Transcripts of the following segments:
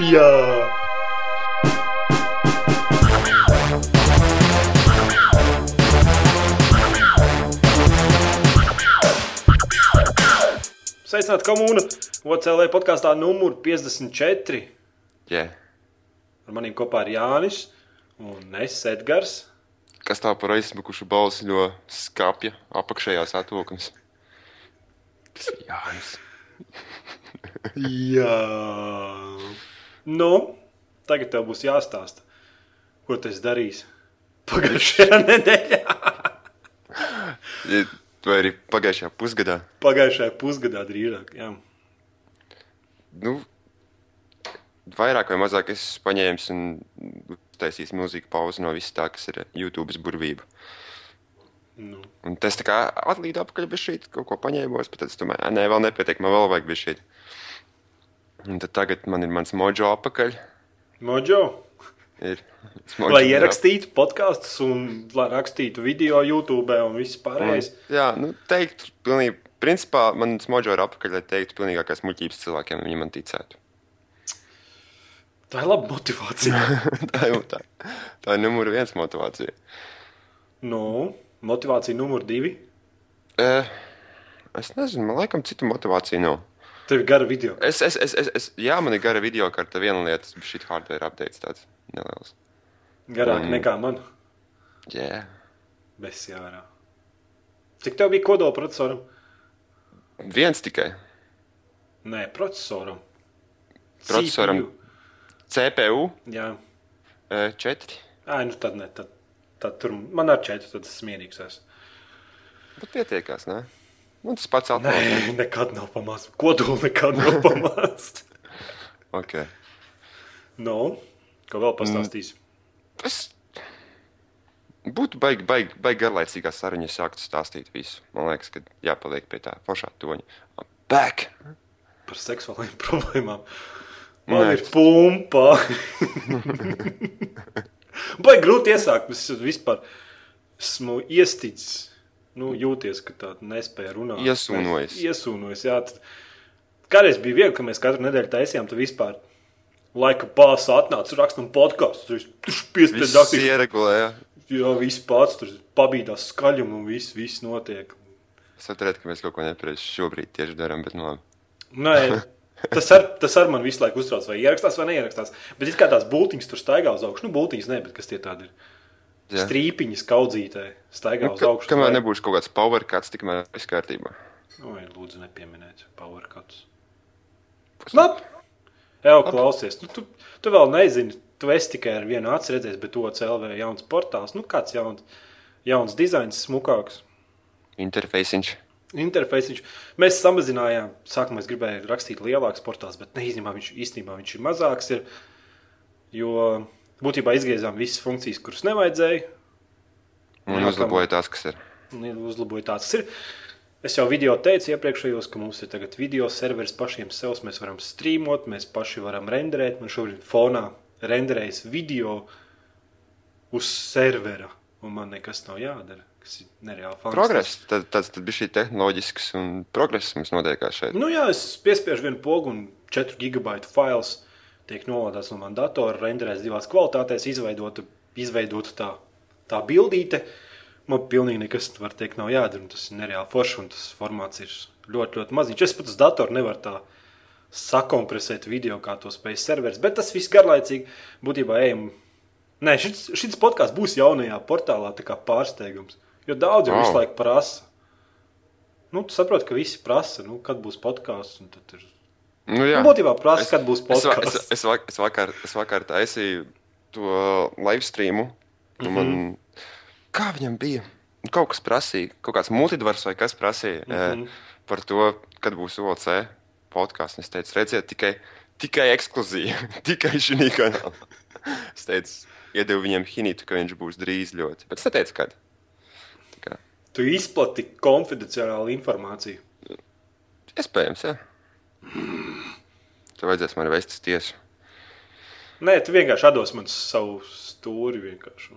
Jā. Sveicināti komūna OCLE podkāstā numur 54. Jā. Ar maniem kopā ir Jānis un es Edgars. Kas tā par aizsmukušu balsi no skāpja apakšējās atvilknes? Jānis. Jā. Nu, tagad tev būs jāstāsta, ko tas darīs pagājušajā nedēļā. Vai arī pagājušajā pusgadā? Pagājušajā pusgadā drīzāk. Jā. Nu, vairāk vai mazāk es paņēmu un taisīju milzīgu pauzi no viss tā, kas ir YouTube burvība. Nu. Un tas tā kā atlīd atpakaļ bez šī kaut ko paņēmos, bet tad es domāju, "Ā, nē, vēl nepietiek, man vēl vajag bez šī. Un tad tagad man ir mans mojo atpakaļ. Mojo. Ir Lai ierakstītu podkāstus un lai rakstītu video YouTube un viss pārējais. Jā, nu, teikt, pilnīgi, principā man mojo ir apakaļ, lai teiktu pilnīgākās muļķības cilvēkiem, viņi man ticētu. Tā ir laba motivācija. tā, ir, tā, tā ir numur viens motivācija. nu, motivācija numur divi. E, es nezinu, man laikam citu motivāciju nav. Tev ir gara video. Es, es, es, es, es, jā, man ir gara video karta, viena lieta, tas šī hardware update tāds neliels. Garāk Mm. nekā man. Jā, Bez jārā. Cik tev bija kodola procesoram? viens tikai. Nē, procesoram. Procesoram. CPU. CPU Jā. 4. Ai, nu tad ne. Tad, tad tur man ar četru tad es smietīgs esmu. Bet pietiekās, ne? Un tas pats Nē, atnāk. nekad nav pamācis. Kodola nekad nav pamācis. Okay. nu, ko vēl pastāstīs? Es būtu baigi, baigi, baigi garlaicīgā saruna, ja sāktu stāstīt visu. Man liekas, ka jāpaliek pie tā pašā toņa. I'm Back! Par seksuālajām problēmām. Man Nē. ir pumpa. Vai grūti iesākt? Es vispār esmu iestidzis. Nu, jūties, ka tāda nespēja runāt. Iesūnojis. Iesūnojis, jā. Kādreiz bija viegli, ka mēs katru nedēļu taisījām, tad vispār laika pāsa atnāca rakstām podkāstu. Tur spiests pēc Viss daktīšu. ieregulēja. Jā, viss pats tur pabīdās skaļumu un viss, viss notiek. Es atceros, ka mēs kaut ko nepareizi šobrīd tieši darām, bet nu labi. Nē, tas ar, tas ar man visu laiku uztrauc, vai ierakstās vai neierakstās. Bet it kā tās būtiņas tur staigā uz augšu. Nu, būtiņas ne, bet kas tie tādi ir? Jā. Strīpiņas kaudzītē staigā Nu, uz augšu. kamēr nebūs kaut kāds power cuts, tikmēr viss kārtībā. Oi, lūdzu, nepieminiet power cuts. Labi! Jā, klausies. Nu, tu, tu vēl nezini, tu esi tikai ar vienu acu redzējis, bet to CLV jauns portāls. Nu, kāds jauns, jauns dizains, smukāks. Interfeisiņš. Interfeisiņš. Mēs samazinājām, sākumā es gribēju rakstīt lielāks portāls, bet ne, īstenībā viņš, īstenībā viņš ir mazāks. Ir, jo būtībā izgriezām visas funkcijas, kuras nevajadzēja. Un uzlaboja tās, kas ir. Uzlaboja tāds, kas ir. Es jau video teicu iepriekšējos, ka mums ir tagad video serveris pašiem sev. Mēs varam streamot, mēs paši varam renderēt. Man šobrīd fonā renderējas video uz servera, un man nekas nav jādara. Tas ir nereāli fantastiski. Progress. Tad, tad, tad bija šī tehnoloģisks un progress mums notiekās šeit. Nu, jā, es piespiežu vienu pogu un 4 gigabaitu fails tiek nolādēts no manas datora, renderēts divās kvalitātēs, izveidota, izveidota tā, tā bildīte. Man pilnīgi nekas, var teikt, nav jādara. Tas ir nereāli forši un tas formāts ir ļoti, ļoti maziņš. Es pat uz datora nevaru tā sakompresēt video, kā to spēj serveris, bet tas viss garlaicīgi būtībā ejam. Nē, šis, šis podkāsts būs jaunajā portālā tā kā pārsteigums, jo daudz jau Wow. visu laiku prasa. Nu, tu saproti, ka visi prasa, nu, kad būs podkāsts. ir- Nu, jā. Nu, būtībā prasa, kad būs Es, va- es, podkāsts. es, vak- es, vakar, es vakar taisīju to live streamu. Mm -hmm. man, kā viņam bija? Kaut kas prasīja, kaut kāds multidvars vai kas prasīja mm Mhm. -hmm. par to, kad būs OC podkāsts. Es teicu, redziet, tikai, tikai ekskluzīvi, tikai šī kanālā. Es teicu, iedevu viņam hinītu, ka viņš būs drīz ļoti. Bet es neteicu, kad. Tu izplati konfidenciālu informāciju. iespējams, jā. Tev vajadzēs man vest uz tiesu. Nē, tu vienkārši atdos man savu stūri. vienkārši.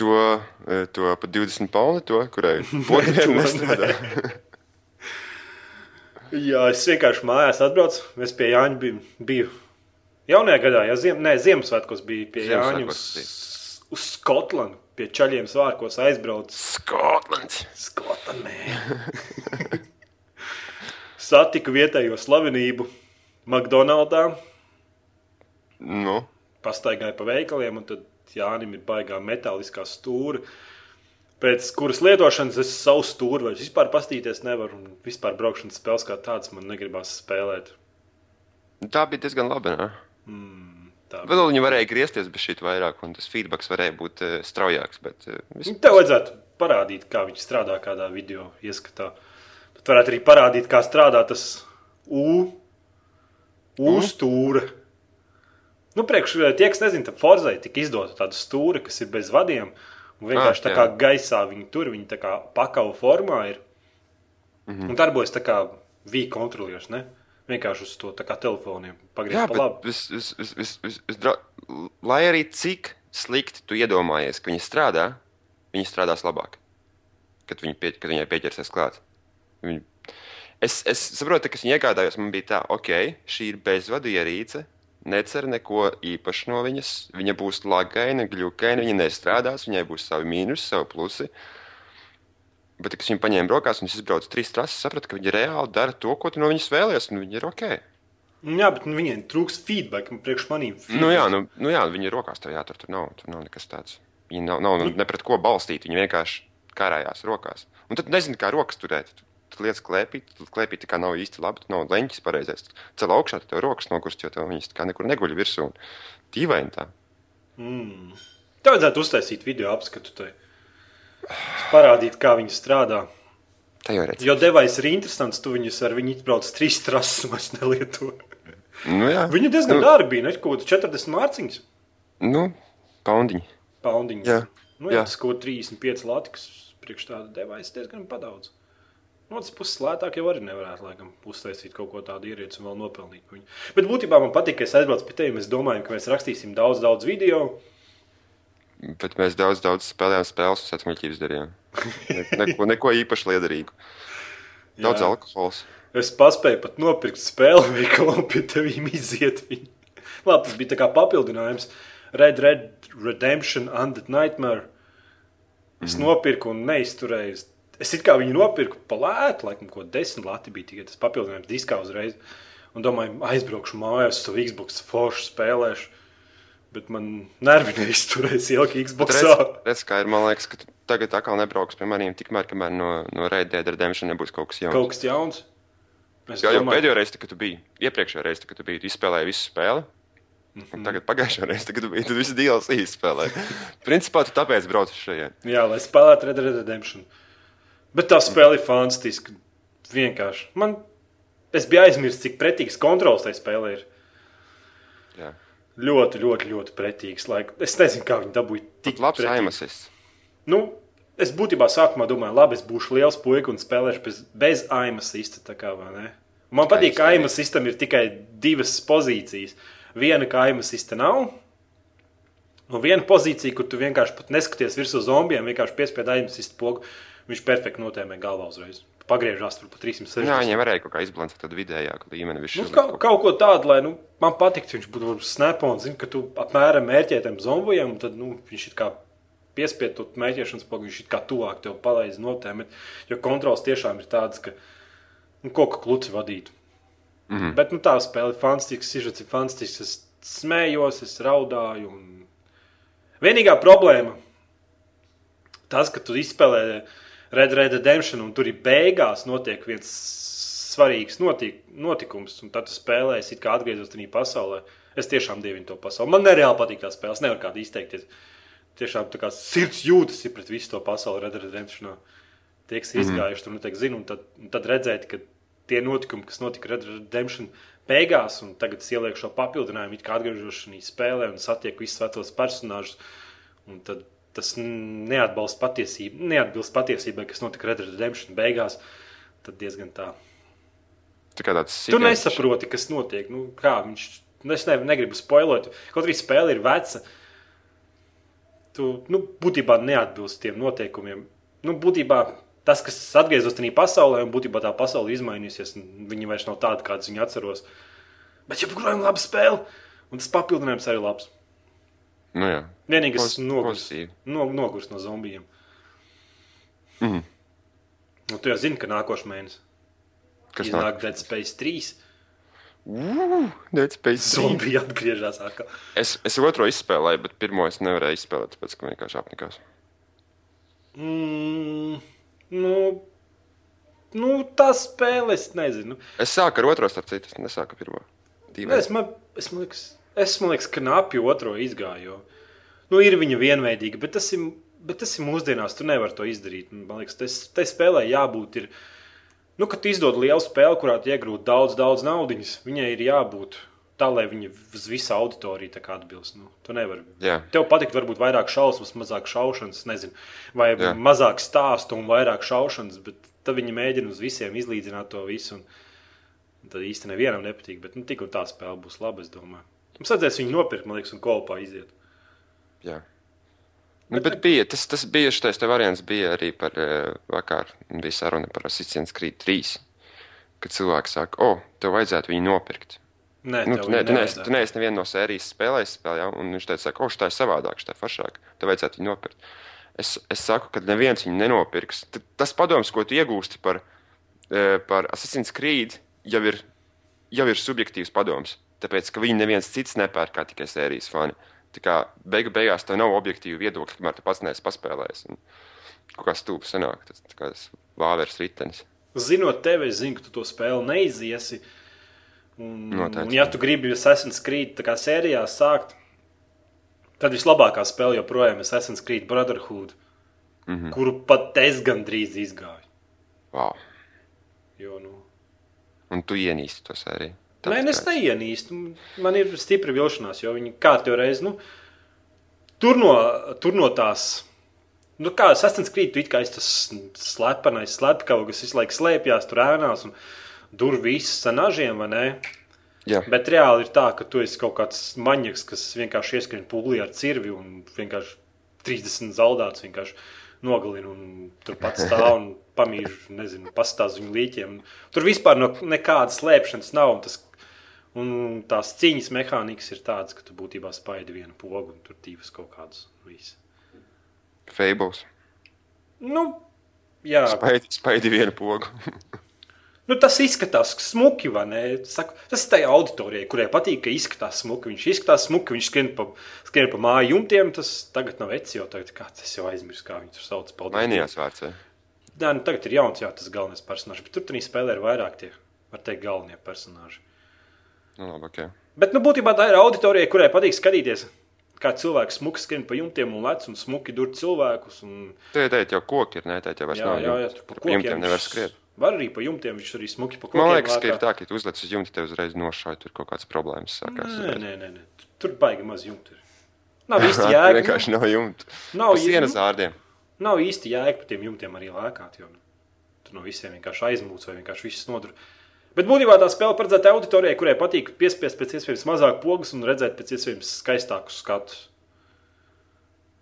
To, eh, to pa 20 pauni, to, kurai to nestrādā. Jā, es vienkārši mājās atbraucu. Es pie Jāņa biju. biju. Jaunajā gadā, jau ziem, ne, Ziemassvētkos bija pie Jāņa uz, uz Skotlandu. Pie čaļiem svārkos aizbraucu. Skotlands! Skotlandē. Satiku vietējo slavenību McDonaldā. Nu, Pastaigāju pa veikaliem, un tad Jānim ir baigā metāliskā stūra. Pēc kuras lietošanas es savu stūri vairs vispār pastīties nevaru. Un vispār braukšanas spēles kā tādas man negribas spēlēt. tā bija diezgan labi. Ne? Tā. Vēl viņi varēja griezties bez šī vairāk, un tas feedback varēja būt uh, straujāks. Bet, uh, vis... Nu, Tev vajadzētu parādīt, kā viņi strādā kādā video ieskatā. Bet varētu arī parādīt, kā strādā tas U, U stūra. Nu, priekš tie, kas nezina, tad Forzai tika izdota tāda stūra, kas ir bez vadiem. Un vienkārši Ah, tā jā. kā gaisā viņi tur, viņi tā kā pakavu formā ir. Mm -hmm. Un darbojas tā kā V kontrolieris, ne? Vienkārši uz to telefoniem. Pagriezt pa labi. vis, vis, vis, vis, vis, vis, dra... lai arī cik slikti tu iedomājies, ka viņi strādā, viņi strādās labāk. Kad, viņi pie, kad viņai pieķersies klāt. Viņi... Es, es saprotu, ka viņi iegādājās, man bija tā, ok, šī ir bezvadu ierīce. Necer neko īpašu no viņas. Viņa būs lagaina, glukaina, viņa nestrādās, viņai būs savi mīnusi, savi plusi. Bet, kad es viņu paņēmu rokās un es izbraucu trīs trases, sapratu, ka viņi reāli dara to, ko tu no viņas vēlies, un viņi ir ok. Jā, bet nu, viņiem trūks feedback. Priekš manīm. Nu, jā, nu, nu, jā, viņi ir rokās tev jātur. Tur nav, tur nav nekas tāds. Viņi nav, nav nu, ne pret ko balstīt. Viņi vienkārši karājās rokās. Un tad nezinu, kā rokas turēt. Tu, tu lietas klēpī, tu klēpī tā kā nav īsti labi. Tu nav leņķis pareizais. Cel augšā, tad tev rokas nogurst, jo tev viņas tā kā nekur neguļ virsū. Un Dīvaini tā. Tev vajadzētu uztaisīt video apskatu. Tai. Parādīt, kā viņi strādā. Jo devais ir interesants, tu viņus ar viņu izbrauc trīs trases, vairs nelieto. Nu, jā. Viņi diezgan nu, dārgi bija, ne kaut kāds 40 mārciņas. Nu, paundiņi. Paundiņas. Jā, Nu, jā, jā. tas kaut 35 lati, kas priekš tāda devais diezgan padaudz. No otras puses, lētāk jau arī nevarētu laikam, uztaisīt kaut ko tādu ierīci un vēl nopelnīt. viņu. Bet būtībā man patīk, ka es aizbraucu pie tevis. Mēs domājam, ka mēs rakstīsim daudz, daudz video. Bet mēs daudz, daudz spēlējām spēles un sacmuļķības darījām. Ne, neko, neko īpaši liederīgu. Daudz Jā. alkohola. Es paspēju pat nopirkt spēli veikalā un pie tevis iziet. Viņu. Labi, tas bija tā kā papildinājums. Red Red Redemption Undead Nightmare. Es mm. nopirku un neizturēju. Es- it kā viņu nopirku pa lētu, laikam, ko desmit lati bija tikai tas papildinājums diskā uzreiz. Un domāju, aizbraukšu mājās, savu Xbox foršu spēlēšu. Bet man nervi neizturēs ilgi Xbox. Redz, redz, kā ir, man liekas, ka tagad atkal nebrauks pie maniem, tikmēr, kamēr no, no Red Dead Redemption nebūs kaut kas jauns. Kaut kas jauns. Es Jā, jau pēdējo reizi, kad tu biji, iepriekšējā reizē, kad tu biji, tu izspēlēji visu spēli. Mhm. Un tagad pagājušajā reizē, kad tu biji, tu visu DLC izspēlēji. Principā tu tāpēc brauc uz šejienes. Jā, lai spēlētu Red Dead Redemption. Bet tā spēle ir fantastiska. Vienkārši. Man, es biju aizmirsis, cik pretīgs kontrols tajā spēlē ir. Ļoti, ļoti, ļoti pretīgs. Lai... Es nezinu, kā viņi dabūja tik Labs pretīgu. aimasists. Nu, es būtībā sākumā domāju, labi, es būšu liels puika un spēlēšu bez, bez aimasista. Man patīk, ka aimasistam ir tikai divas pozīcijas. Viena, ka aimasista nav. Un viena pozīcija, kur tu vienkārši neskaties virsū zombijiem, vienkārši piespied aimasista pogu. Viņš perfekti notēmē galvā uzreiz. Pagriežās tur pa 360. Jā, viņiem varēja kaut kā izbalansēt tādu vidējāku līmeni. Nu, kaut, kaut- ko tādu, lai nu, man patiktu, viņš būtu snapons, zina, ka tu apmēram mērķē tam zombijam, un tad nu, viņš ir kā piespiedu to mērķēšanas pogu, viņš ir kā tuvāk tev palaiz notēmēt, jo kontrols tiešām ir tāds, ka nu, kaut kā kluci vadītu. Mm -hmm. Bet nu, tā spēle ir fantastiska, sižets ir fantastisks, es smējos, es raudāju. Un... Vienīgā problēma tas, ka tu izspēlē Red Red Redemption un tur ir beigās notiek viens svarīgs notik notikums, un tad tu spēlēsi, it kā atgriezos tajā pasaulē. Es tiešām dievinu to pasauli. Man nereāli patīk tās spēles, nevar kādā izteikties. Tiešām tā kā sirds jūtas ir pret visu to pasauli Red Dead Redemption. Tie, kas ir izgājuši, tur noteikti zina, un tad, un tad redzēt, ka tie notikumi, kas notika Red Dead Redemption beigās, un tagad es ielieku šo papildinājumu, it kā atgriežos šajā spēlē un satieku visus vecos personāžus. Un tad tas neatbalsta patiesību, neatbilst patiesībai, kas notika Red Dead Redemption beigās. Tad diezgan tā. Tā kā tāds Tu nesaproti, kas notiek. Nu, kā viņš, nu, es ne, negribu spoilot. Kaut arī spēle ir veca. Tu nu, būtībā neatbilst tiem noteikumiem. Nu, būtībā tas, kas atgriezos tajā pasaulē, un būtībā tā pasaule izmainījusies, un viņi vairs nav tādi, kādus viņi atceros. Bet joprojām laba spēle, un tas papildinājums arī labs. Nu, jā. Vienīgais nogurs, no, nogurs no zombijiem. Mhm. Nu, tu jau zini, ka nākošais mēnesis Kas nāk? Dead Space 3. Ugh, Dead Space 3. Zombiji atgriežas atkal. Es, es otro izspēlēju, bet pirmo es nevarēju izspēlēt, tāpēc ka vienkārši apnikās. Mm, nu, nu, tā spēle, es nezinu. Es sāku ar otro starp citu, es nesāku ar pirmo. Dīvaini. Es, man, es, man liekas, es man liekas, knapi otro izgāju. Nu, ir viņa vienveidīga, bet tas ir, bet tas ir mūsdienās. Tu nevari to izdarīt. Man liekas, tas tai spēlē jābūt. Ir, nu, kad izdod lielu spēli, kurā tu iegūti daudz, daudz naudas, viņai ir jābūt tā, lai viņa uz visu auditoriju atbilst. Nu, tu nevari. Jā. Tev patikt, varbūt vairāk šausmas, mazāk šaušanas, nezinu, vai Jā. Mazāk stāstu un vairāk šaušanas, bet tad viņi mēģina uz visiem izlīdzināt to visu. Un, tad īsti nevienam nepatīk, bet nu, tik un tā spēle būs laba, es domāju. Mums vajadzēs viņu nopirkt, man liekas, un kopā iziet. Jā. Nu, bet bija, tas, tas bija šis variants, bija arī par uh, vakar, bija saruna par Assassin's Creed 3. Kad cilvēki saka, o, oh, tev vajadzētu viņu nopirkt. Nē, Nu, tu, ne, tu, neesi, tu neesi nevienu no sērijas spēlējis, spēlē, ja? un viņš teica, ka oh, tā ir savādāk, tā ir foršāk. Tev vajadzētu viņu nopirkt. Es, es saku, ka neviens viņu nenopirks. T tas padoms, ko tu iegūsti par, eh, par Assassin's Creed, jau ir, jau ir subjektīvs padoms. Tāpēc, ka viņi neviens cits nepērk kā tikai sērijas fani. Tā kā beigu beigās tev nav objektīva viedokļa, kamēr tu pats neesi paspēlējis. Kaut kā stūpes sanāk, tas tā kā vāveres ritenis. Zinot tevi, es zinu, ka tu to spēli neiziesi. Un, Noteikti. un ja tu gribi Assassin's Creed sērijā sākt, tad vislabākā spēle joprojām ir Assassin's Creed Brotherhood, mm. -hmm. kuru pat es gandrīz izgāju. Wow. Jo, nu, Un tu ienīsti to sēriju. Nē, nu, es neienīstu. Man ir stipri vilšanās, jo viņi kārtīgi reiz nu, tur, no, tur no tās. Nu, kā Assassin's Creed, tu kā esi tas slepenais slepkavs, visu laiku slēpjas tur ēnās un dur visus ar nažiem, vai ne? Jā, Bet reāli ir tā, ka tu esi kaut kāds maņķis, kas vienkārši ieskrien pūlī ar cirvi un vienkārši 30 zaudēts vienkārši nogalina un turpat stāv un pamīž, nezinu, pastāv viņu līķiem. Tur vispār no nekādas slēpšanas nav. Un, tas, un tās cīņas mehānikas ir tādas, ka tu būtībā spaidi vienu pogu un tur divas kaut kādas. Visu. Fables. Nu, jā, Spaidi, spaidi vienu pogu. Nu, tas izskatās smuki, vai ne? Saku, tas ir tajā auditorijā, kurai patīk, ka izskatās smuki. Viņš izskatās smuki, viņš skrien pa, skrien pa māju jumtiem. Tas tagad nav veci, jau tagad kā tas jau aizmirst, kā viņi tur sauc. Paldies. Mainījās vārds. Jā, nu, tagad ir jauns, jā, tas galvenais personāžs. Bet tur tur spēlē ir vairāk tie, var teikt, galvenie personāži. Nu, labi, okay. Bet, nu, būtībā tā ir auditorija, kurai patīk skatīties. Kā cilvēks smuki skrien pa jumtiem un lec un smuki dur cilvēkus. Un... Tur teikt, jau koki ir, ne? Teikt, jau vairs Jā, nav. jā, jā, tur pa Par jumtiem kokiem nevar skriet. Var arī pa jumtiem, viņš arī smuki pa kokiem. Man liekas, ka lēkā. ir tā, ka tu uzliec uz jumta, tev uzreiz nošauj, tur kaut kādas problēmas sākās. Nē, nē, nē, nē. Tur baigi maz jumta. ir. Nav īsti jēga. vienkārši nav jumta. Nav sienas ārdiem. Nav īsti jēga par tiem jumtiem arī lēkāt. Jo nu, tur no visiem vienkārši aizmūts vai vienkārši viss nodur. Bet būtībā tā spēle paredzēta auditorijai, kurai patīk piespiest pēc iespējas mazāk pogas un redzēt pēc iespējas skaistākus skatus.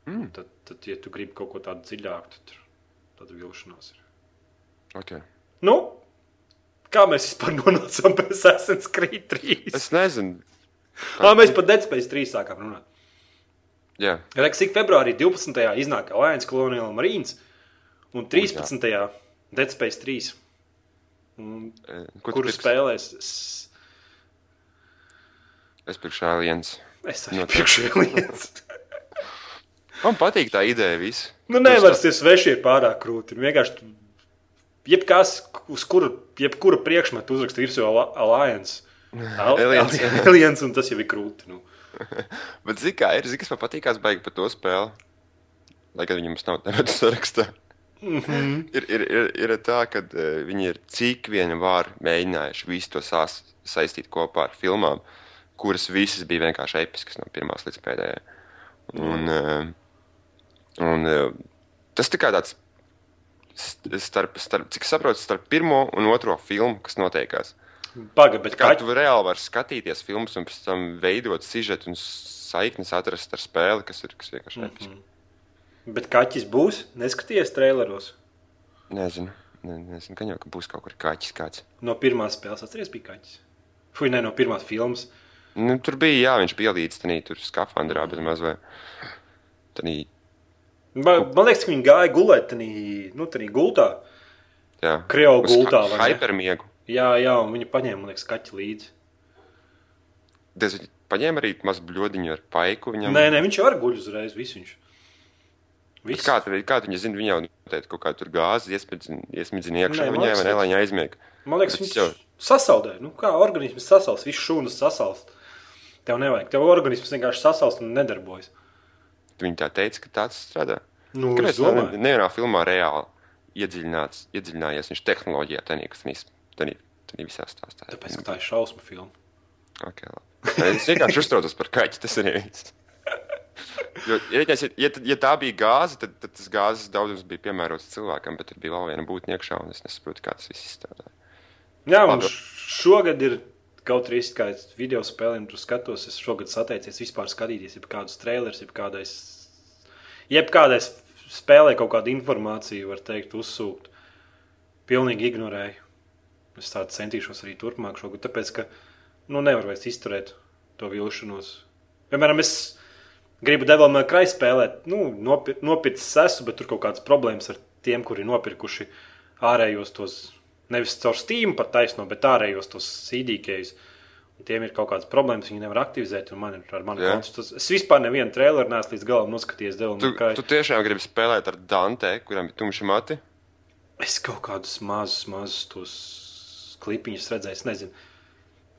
Mm. Tad, tad, ja tu gribi kaut ko tādu dziļāku, tad tur tāda vilšanās ir. Okay. Nu, kā mēs vispār nonācām pie Assassin's Creed 3? Es nezinu. Ā, mēs par Dead Space 3 sākām runāt. Jā, Reksīgi februārī 12. iznāk Alliance Colonial Marines un 13. Dead Space 3. Un, Eh, ko kuru spēlēs? Es, pirkšu aliens. es arī priekšēju lietas. Man patīk tā ideja viss. Nu, nevar tie sveši ir pārāk krūti. Vienkārši, jebkas, uz kura, jebkura priekšmeta uzrakstīt, ir jau Alliance. Al- Aliens. Aliens, un tas jau ir krūti. Nu. Bet zini, kā ir, zini, kas man patīkās baigi par to spēli. Lai gan viņam nav tāda sarakstā. Mm. -hmm. ir, ir, ir, ir tā, ka uh, viņi ir cik vien var mēģinājuši visu to sās, saistīt kopā ar filmām, kuras visas bija vienkārši episkas no pirmās līdz pēdējai. Un, uh, un uh, tas tā kā tāds st- starp, starp, cik saprotu, starp pirmo un otro filmu, kas notiekās. Paga, bet Kā tu reāli vari skatīties filmas un pēc tam veidot sižetu un saiknes atrast ar spēli, kas ir kas vienkārši Mhm. episki. Bet kaķis būs? Neskaties traileros. Nezinu. Ne, nezinu, ka jau ka būs kaut kur kaķis kāds. No pirmās spēles atceries bija kaķis. Fui, ne no pirmās filmas. Nu, tur bija, jā, viņš bija līdz tam tur skafandrā, bet maz vai. Tanī, Man, man liekas, ka viņi gāja gulēt tādā nu, tādā gultā. jā. Krievu gultā, ne? Hypermiegu. Jā, jā, un viņi paņēma, man liekas, kaķi līdzi. Viņi paņēma arī mazu bļodiņu ar paiku viņam. Nē, nē, viņš jau var guļ uzreiz. Visu viņš. Kā, tad- kā viņi zina, viņa jau noteikti kaut kā tur gāzi iesmidzina, iekšā Nē, viņai, vai viņa aizmieg. Man liekas, viņš jau- sasaldē. Nu, kā organisms sasals, viss šūnas sasals. Tev nevajag. Tev organisms vienkārši sasals un nedarbojas. Viņi tā teica, ka tāds strādā. Nu, Kāpēc domāju. ne- nevienā filmā reāli iedziļinājies viņš tehnoloģijā, tādā kas viņš visā stāstā. Tāpēc, ka tā ir šausmu filma. Okay, es vienkārši uztraucos par kaķi. Tas ir viss. Jo, ja, ja, ja, ja tā bija gāze, tad, tad tas gāzes daudzums bija piemērots cilvēkam, bet tur bija vēl viena būtne iekšā, un es nesaprotu, kā tas viss izstrādā. Jā, un šogad ir kaut arī kā es video spēlēm tur skatos. Es šogad sateicies vispār skatīties, jeb kādus trailers, jeb kādais, jeb kādais spēlē kaut kādu informāciju, var teikt, uzsūkt. Pilnīgi ignorēju. Es tādu centīšos arī turpmāk šogad, tāpēc, ka nu, nevar vairs izturēt to vilšanos. Piemēram, es gribu Devil May Cry spēlēt, nu, nopir nopircis esmu, bet tur kaut kādas problēmas ar tiem, kuri nopirkuši ārējos tos, nevis caur Steam pat taisno, bet ārējos tos. Un Tiem ir kaut kādas problēmas, viņi nevar aktivizēt, un man ir ar mani Jā. konts. Tas- Es vispār nevienu traileru neesmu līdz galam noskatījies. Tu, tu tiešām gribi spēlēt ar Dante, kuram ir tumši mati? Es kaut kādus mazus, mazus tos klipiņus redzēju, nezinu.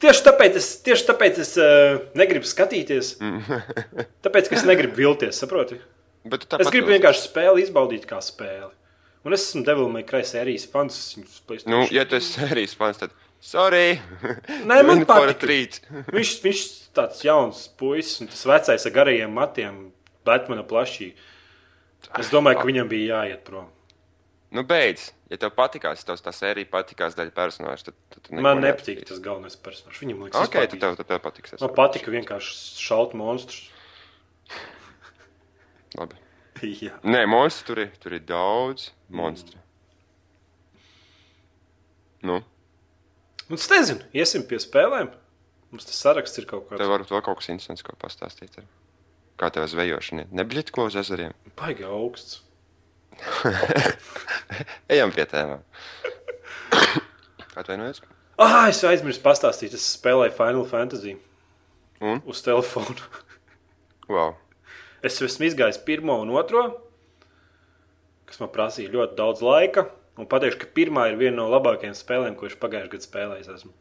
Tieši tāpēc es, tieši tāpēc es uh, negribu skatīties. Tāpēc, ka es negribu vilties, saproti? Es gribu vienkārši spēli izbaudīt kā spēli. Un es esmu Devil May Cry sērijas fans. Nu, ja tu esi sērijas fans, tad sorry! Nē, man patīk. Viņš, viņš tāds jauns puisis, un tas vecais ar garajiem matiem, Batmana plašī. Es domāju, ka viņam bija jāiet prom. Nu, beidz. Ja tev patīkās, tev tā sērija patīkās daļa personāža, tad, tad Man nepatīk neapskatīs. tas galvenais personāžs. Viņam liekas, Ok, tad tev, tad tev patiks. Man patika vienkārši šaut monstrus. Labi. Jā. Nē, monstru tur ir, tur ir daudz monstru. Nu, Un es nezinu, iesim pie spēlēm. Mums tas saraksts ir kaut tev kāds varbūt vēl kaut kas interesants, ko pastāstīt. Kā tev zvejošana? Nebļķi ko uz ezeriem. baigi augsts. Ejam pie tēmām. Atvainojiet. Ah, es aizmirsu pastāstīt, es spēlēju Final Fantasy Un? uz telefonu. Wow. Es esmu izgājis pirmo un otro, kas man prasīja ļoti daudz laika. Un pateikšu, ka pirmā ir viena no labākajām spēlēm, ko es pagājušajā gadā spēlējis. Esmu.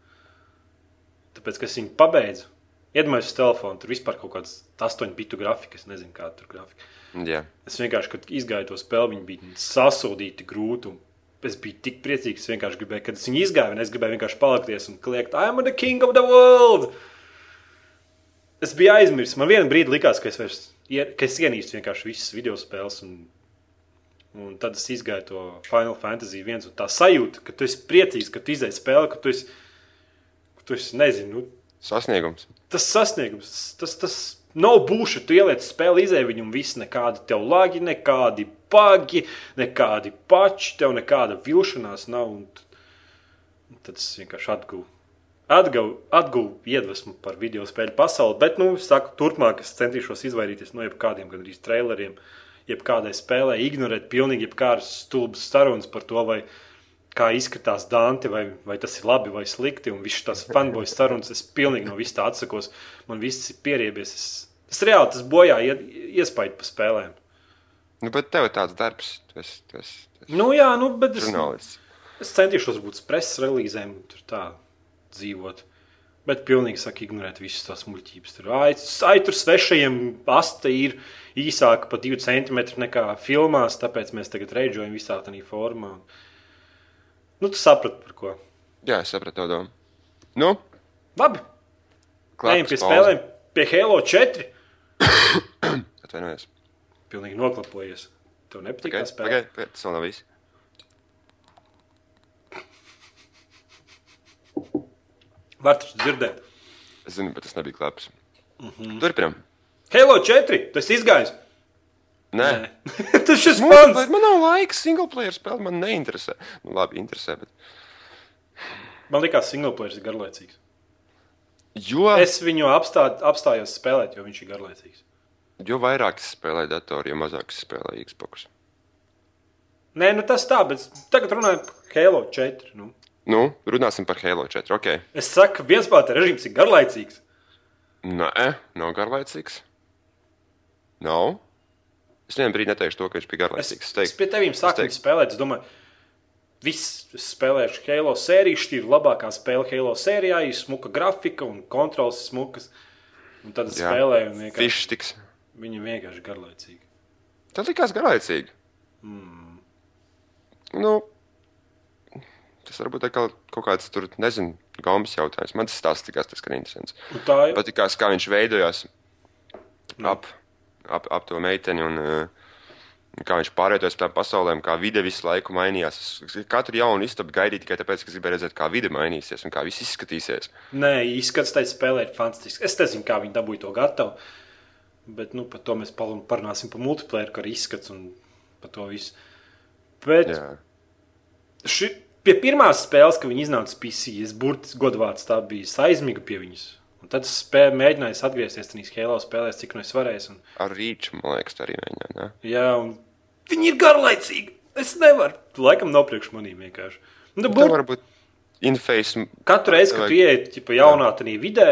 Tāpēc, ka es viņu pabeidzu, iedomājos uz telefonu, tur vispār kaut kāds 8 bitu grafika, es nezinu, kāda tur grafika. Jā. Es vienkārši, kad izgāju to spēli, viņi bija sasodīti grūti. Es biju tik priecīgs, vienkārši gribēju, kad es viņu izgāju, un es gribēju vienkārši palikties un kliegt, I'm the king of the world! Es biju aizmirsis. Man vienā brīdī likās, ka es, vairs, ka es ienīstu vienkārši visas video spēles. Un, un tad es izgāju to Final Fantasy viens un tā sajūta, ka tu esi priecīgs, ka tu izdeji spēli, ka tu esi, ka tu esi nezinu, nu, Sasniegums. tas sasniegums, tas, tas nav būšu. Tu ieliec spēli, izēj viņu, un viss nekādi tev lagi, nekādi bagi, nekādi pači, tev nekāda vilšanās nav. Tad es vienkārši atguvu. Atguvu atguv iedvesmu par video spēļu pasauli, bet, nu, saku, turpmāk es centīšos izvairīties no jebkādiem, gan arī traileriem, jebkādai spēlē, ignorēt pilnīgi jebkādas stulbas sarunas par to, vai kā izskatās Dante, vai, vai tas ir labi vai slikti. Un viss tās fanboys sarunas, es pilnīgi no vis tā atsakos. Man viss ir pieriebies. Es, es reāli tas bojā iespaidu pa spēlēm. Nu, bet tev ir tāds darbs. Tu esi Nu, jā, nu, bet es, žurnālists. es centīšos būt preses relīzēm, un tur tā dzīvot. Bet pilnīgi saka, ignorēt visas tās muļķības. Tur ai, ai, tur svešajiem asta ir īsāka par 2 centimetriem nekā filmās, tāpēc mēs tagad reģojam visā tādā formā. Nu, tu saprati, par ko. Jā, es sapratu to domu. Nu, Labi, ejam pie spēlēm. Pie Halo 4. Atvainojos. Pilnīgi noklapojies. Tev nepatīk Okay, tā spēle? okay, okay, tas vēl nav viss. Var taču dzirdēt. Es zinu, bet tas nebija klaps. Mm. -hmm. Turpinam. Halo 4. Tas izgājis. Nē. tas šis Multiplayer, mans. man nav laika single player spēlēt, man neinteresē. Nu, labi, interesē, bet. Man liekas, singleplayers ir garlaicīgs. Jo, Es viņu apstā, apstājos spēlēt, jo viņš ir garlaicīgs. jo vairāk es spēlēju datoru, jo mazāk es spēlēju Xbox. Nē, nu tas tā, bet tagad runājam par Halo 4. Nu. Nu, runāsim par Halo 4. Ok. Es saku, ka viens spēlētāja režīms ir garlaicīgs. Nē, nav garlaicīgs. Nav. Es vienā brīdī neteikšu to, ka viņš bija Es, garlaicīgs. Es es teiktu, pie tevis sāku viņu spēlēt. Es domāju, viss es spēlēšu Halo sēriju. Šī ir labākā spēle Halo sērijā. Ir smuka grafika un kontrols smukas. Un tad es Jā. spēlēju, un vienkārši, tiks. viņi ir vienkārši garlaicīgi. Tas likās garlaicīgi. Mm. Nu, tas varbūt ir kaut kāds tur, nezinu, gaumas jautājums. Man tas stāsts tas, ka interesants. Patīkās, kā viņš veidojās ap, ap, ap to meiteni un uh, kā viņš pārvietojas pa tām pasaulēm, kā vide visu laiku mainījās. Katru jaunu istabu gaidīju tikai tāpēc, ka gribēju redzēt, kā vide mainīsies un kā viss izskatīsies. Nē, izskats tajā spēlē ir fantastisks. Es nezinu, kā viņi dabūja to gatavu. Bet nu, par to mēs parunāsim par multiplayer, kā arī izskats un par to visu. Bet Jā. ši, pie pirmās spēles, kad viņi iznāca PC, es burtiski godvārds tā bija aizmigu pie viņas. Un tad es spēju, mēģināju atgriezties tajās Halo spēlēs, cik nu es varēju. Un, Ar rīču, man liekas, arī mēģināja. Ne? jā, un viņi ir garlaicīgi. Es nevaru. Tu laikam nav priekš manīm vienkārši. Nu, Tā bur... varbūt inface. Katru reizi, kad ieej ķipa, jaunā tajā vidē,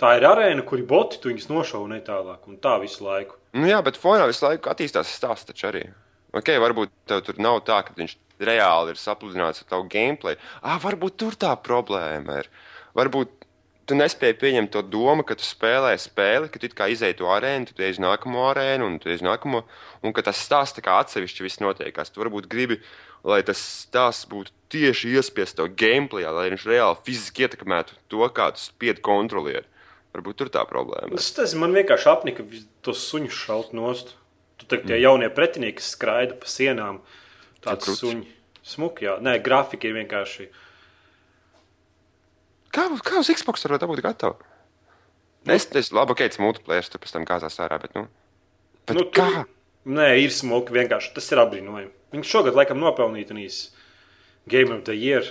tā ir arēna, kur ir boti, tu viņus nošauji netālāk. Un tā visu laiku. Nu jā, bet fonā visu laiku attīstās stāsts taču arī. Ok, varbūt tev tur nav tā, ka viņš reāli ir sapludināts ar tavu gameplay. Ah, varbūt tur tā problēma ir. Varbūt tu nespēji pieņemt to domu, ka tu spēlē spēli, ka tu kā izēji to arēnu, tu ej uz nākamo arēnu un tu ej uz nākamo, un ka tas stāsts tā kā atsevišķi viss notiekās. Tu varbūt gribi, lai tas stāsts būtu tieši iespiests tev gameplay, lai viņš reāli fiziski ietekmētu to, kā tu spied kontrolieri. Varbūt tur tā problēma. Es nezinu, man vienkārši apnika tos suņus šaut nost. Tu tagad tie jaunie pretinieki kas skraida pa sienām. Tāds suņi. Smuki, jā. Nē, grafika ir vienkārši. Kā, kā uz Xbox var būt gatava? Es domāju, labi, ka tas multiplayer tur pēc tam kāzās ārā, bet, nu, bet Nu, nu, tur- kā? Nē, ir smuki vienkārši. Tas ir apbrīnojami. Viņš šogad laikam nopelnīja tenīs Game of the Year.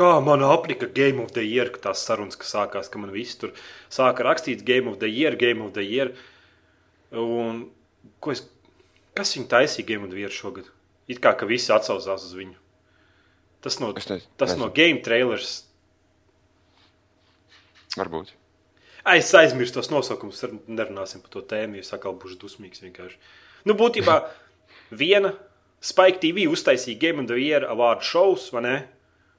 Kā man apnika Game of the Year, ka tās sarunas, kas sākās, ka man viss tur sāka rakstīts Game of the Year, Game of the Year. Un ko es, kas viņa taisīja Game of the Year šogad? It kā ka visi atsaucās uz viņu. Tas no, Es tas no game trailers. Varbūt. Es aizmirsu tos nosaukumus, nerunāsim par to tēmu, jo sakal būšu dusmīgs vienkārši. Nu, būtībā viena Spike TV uztaisīja Game of the Year award shows, vai ne?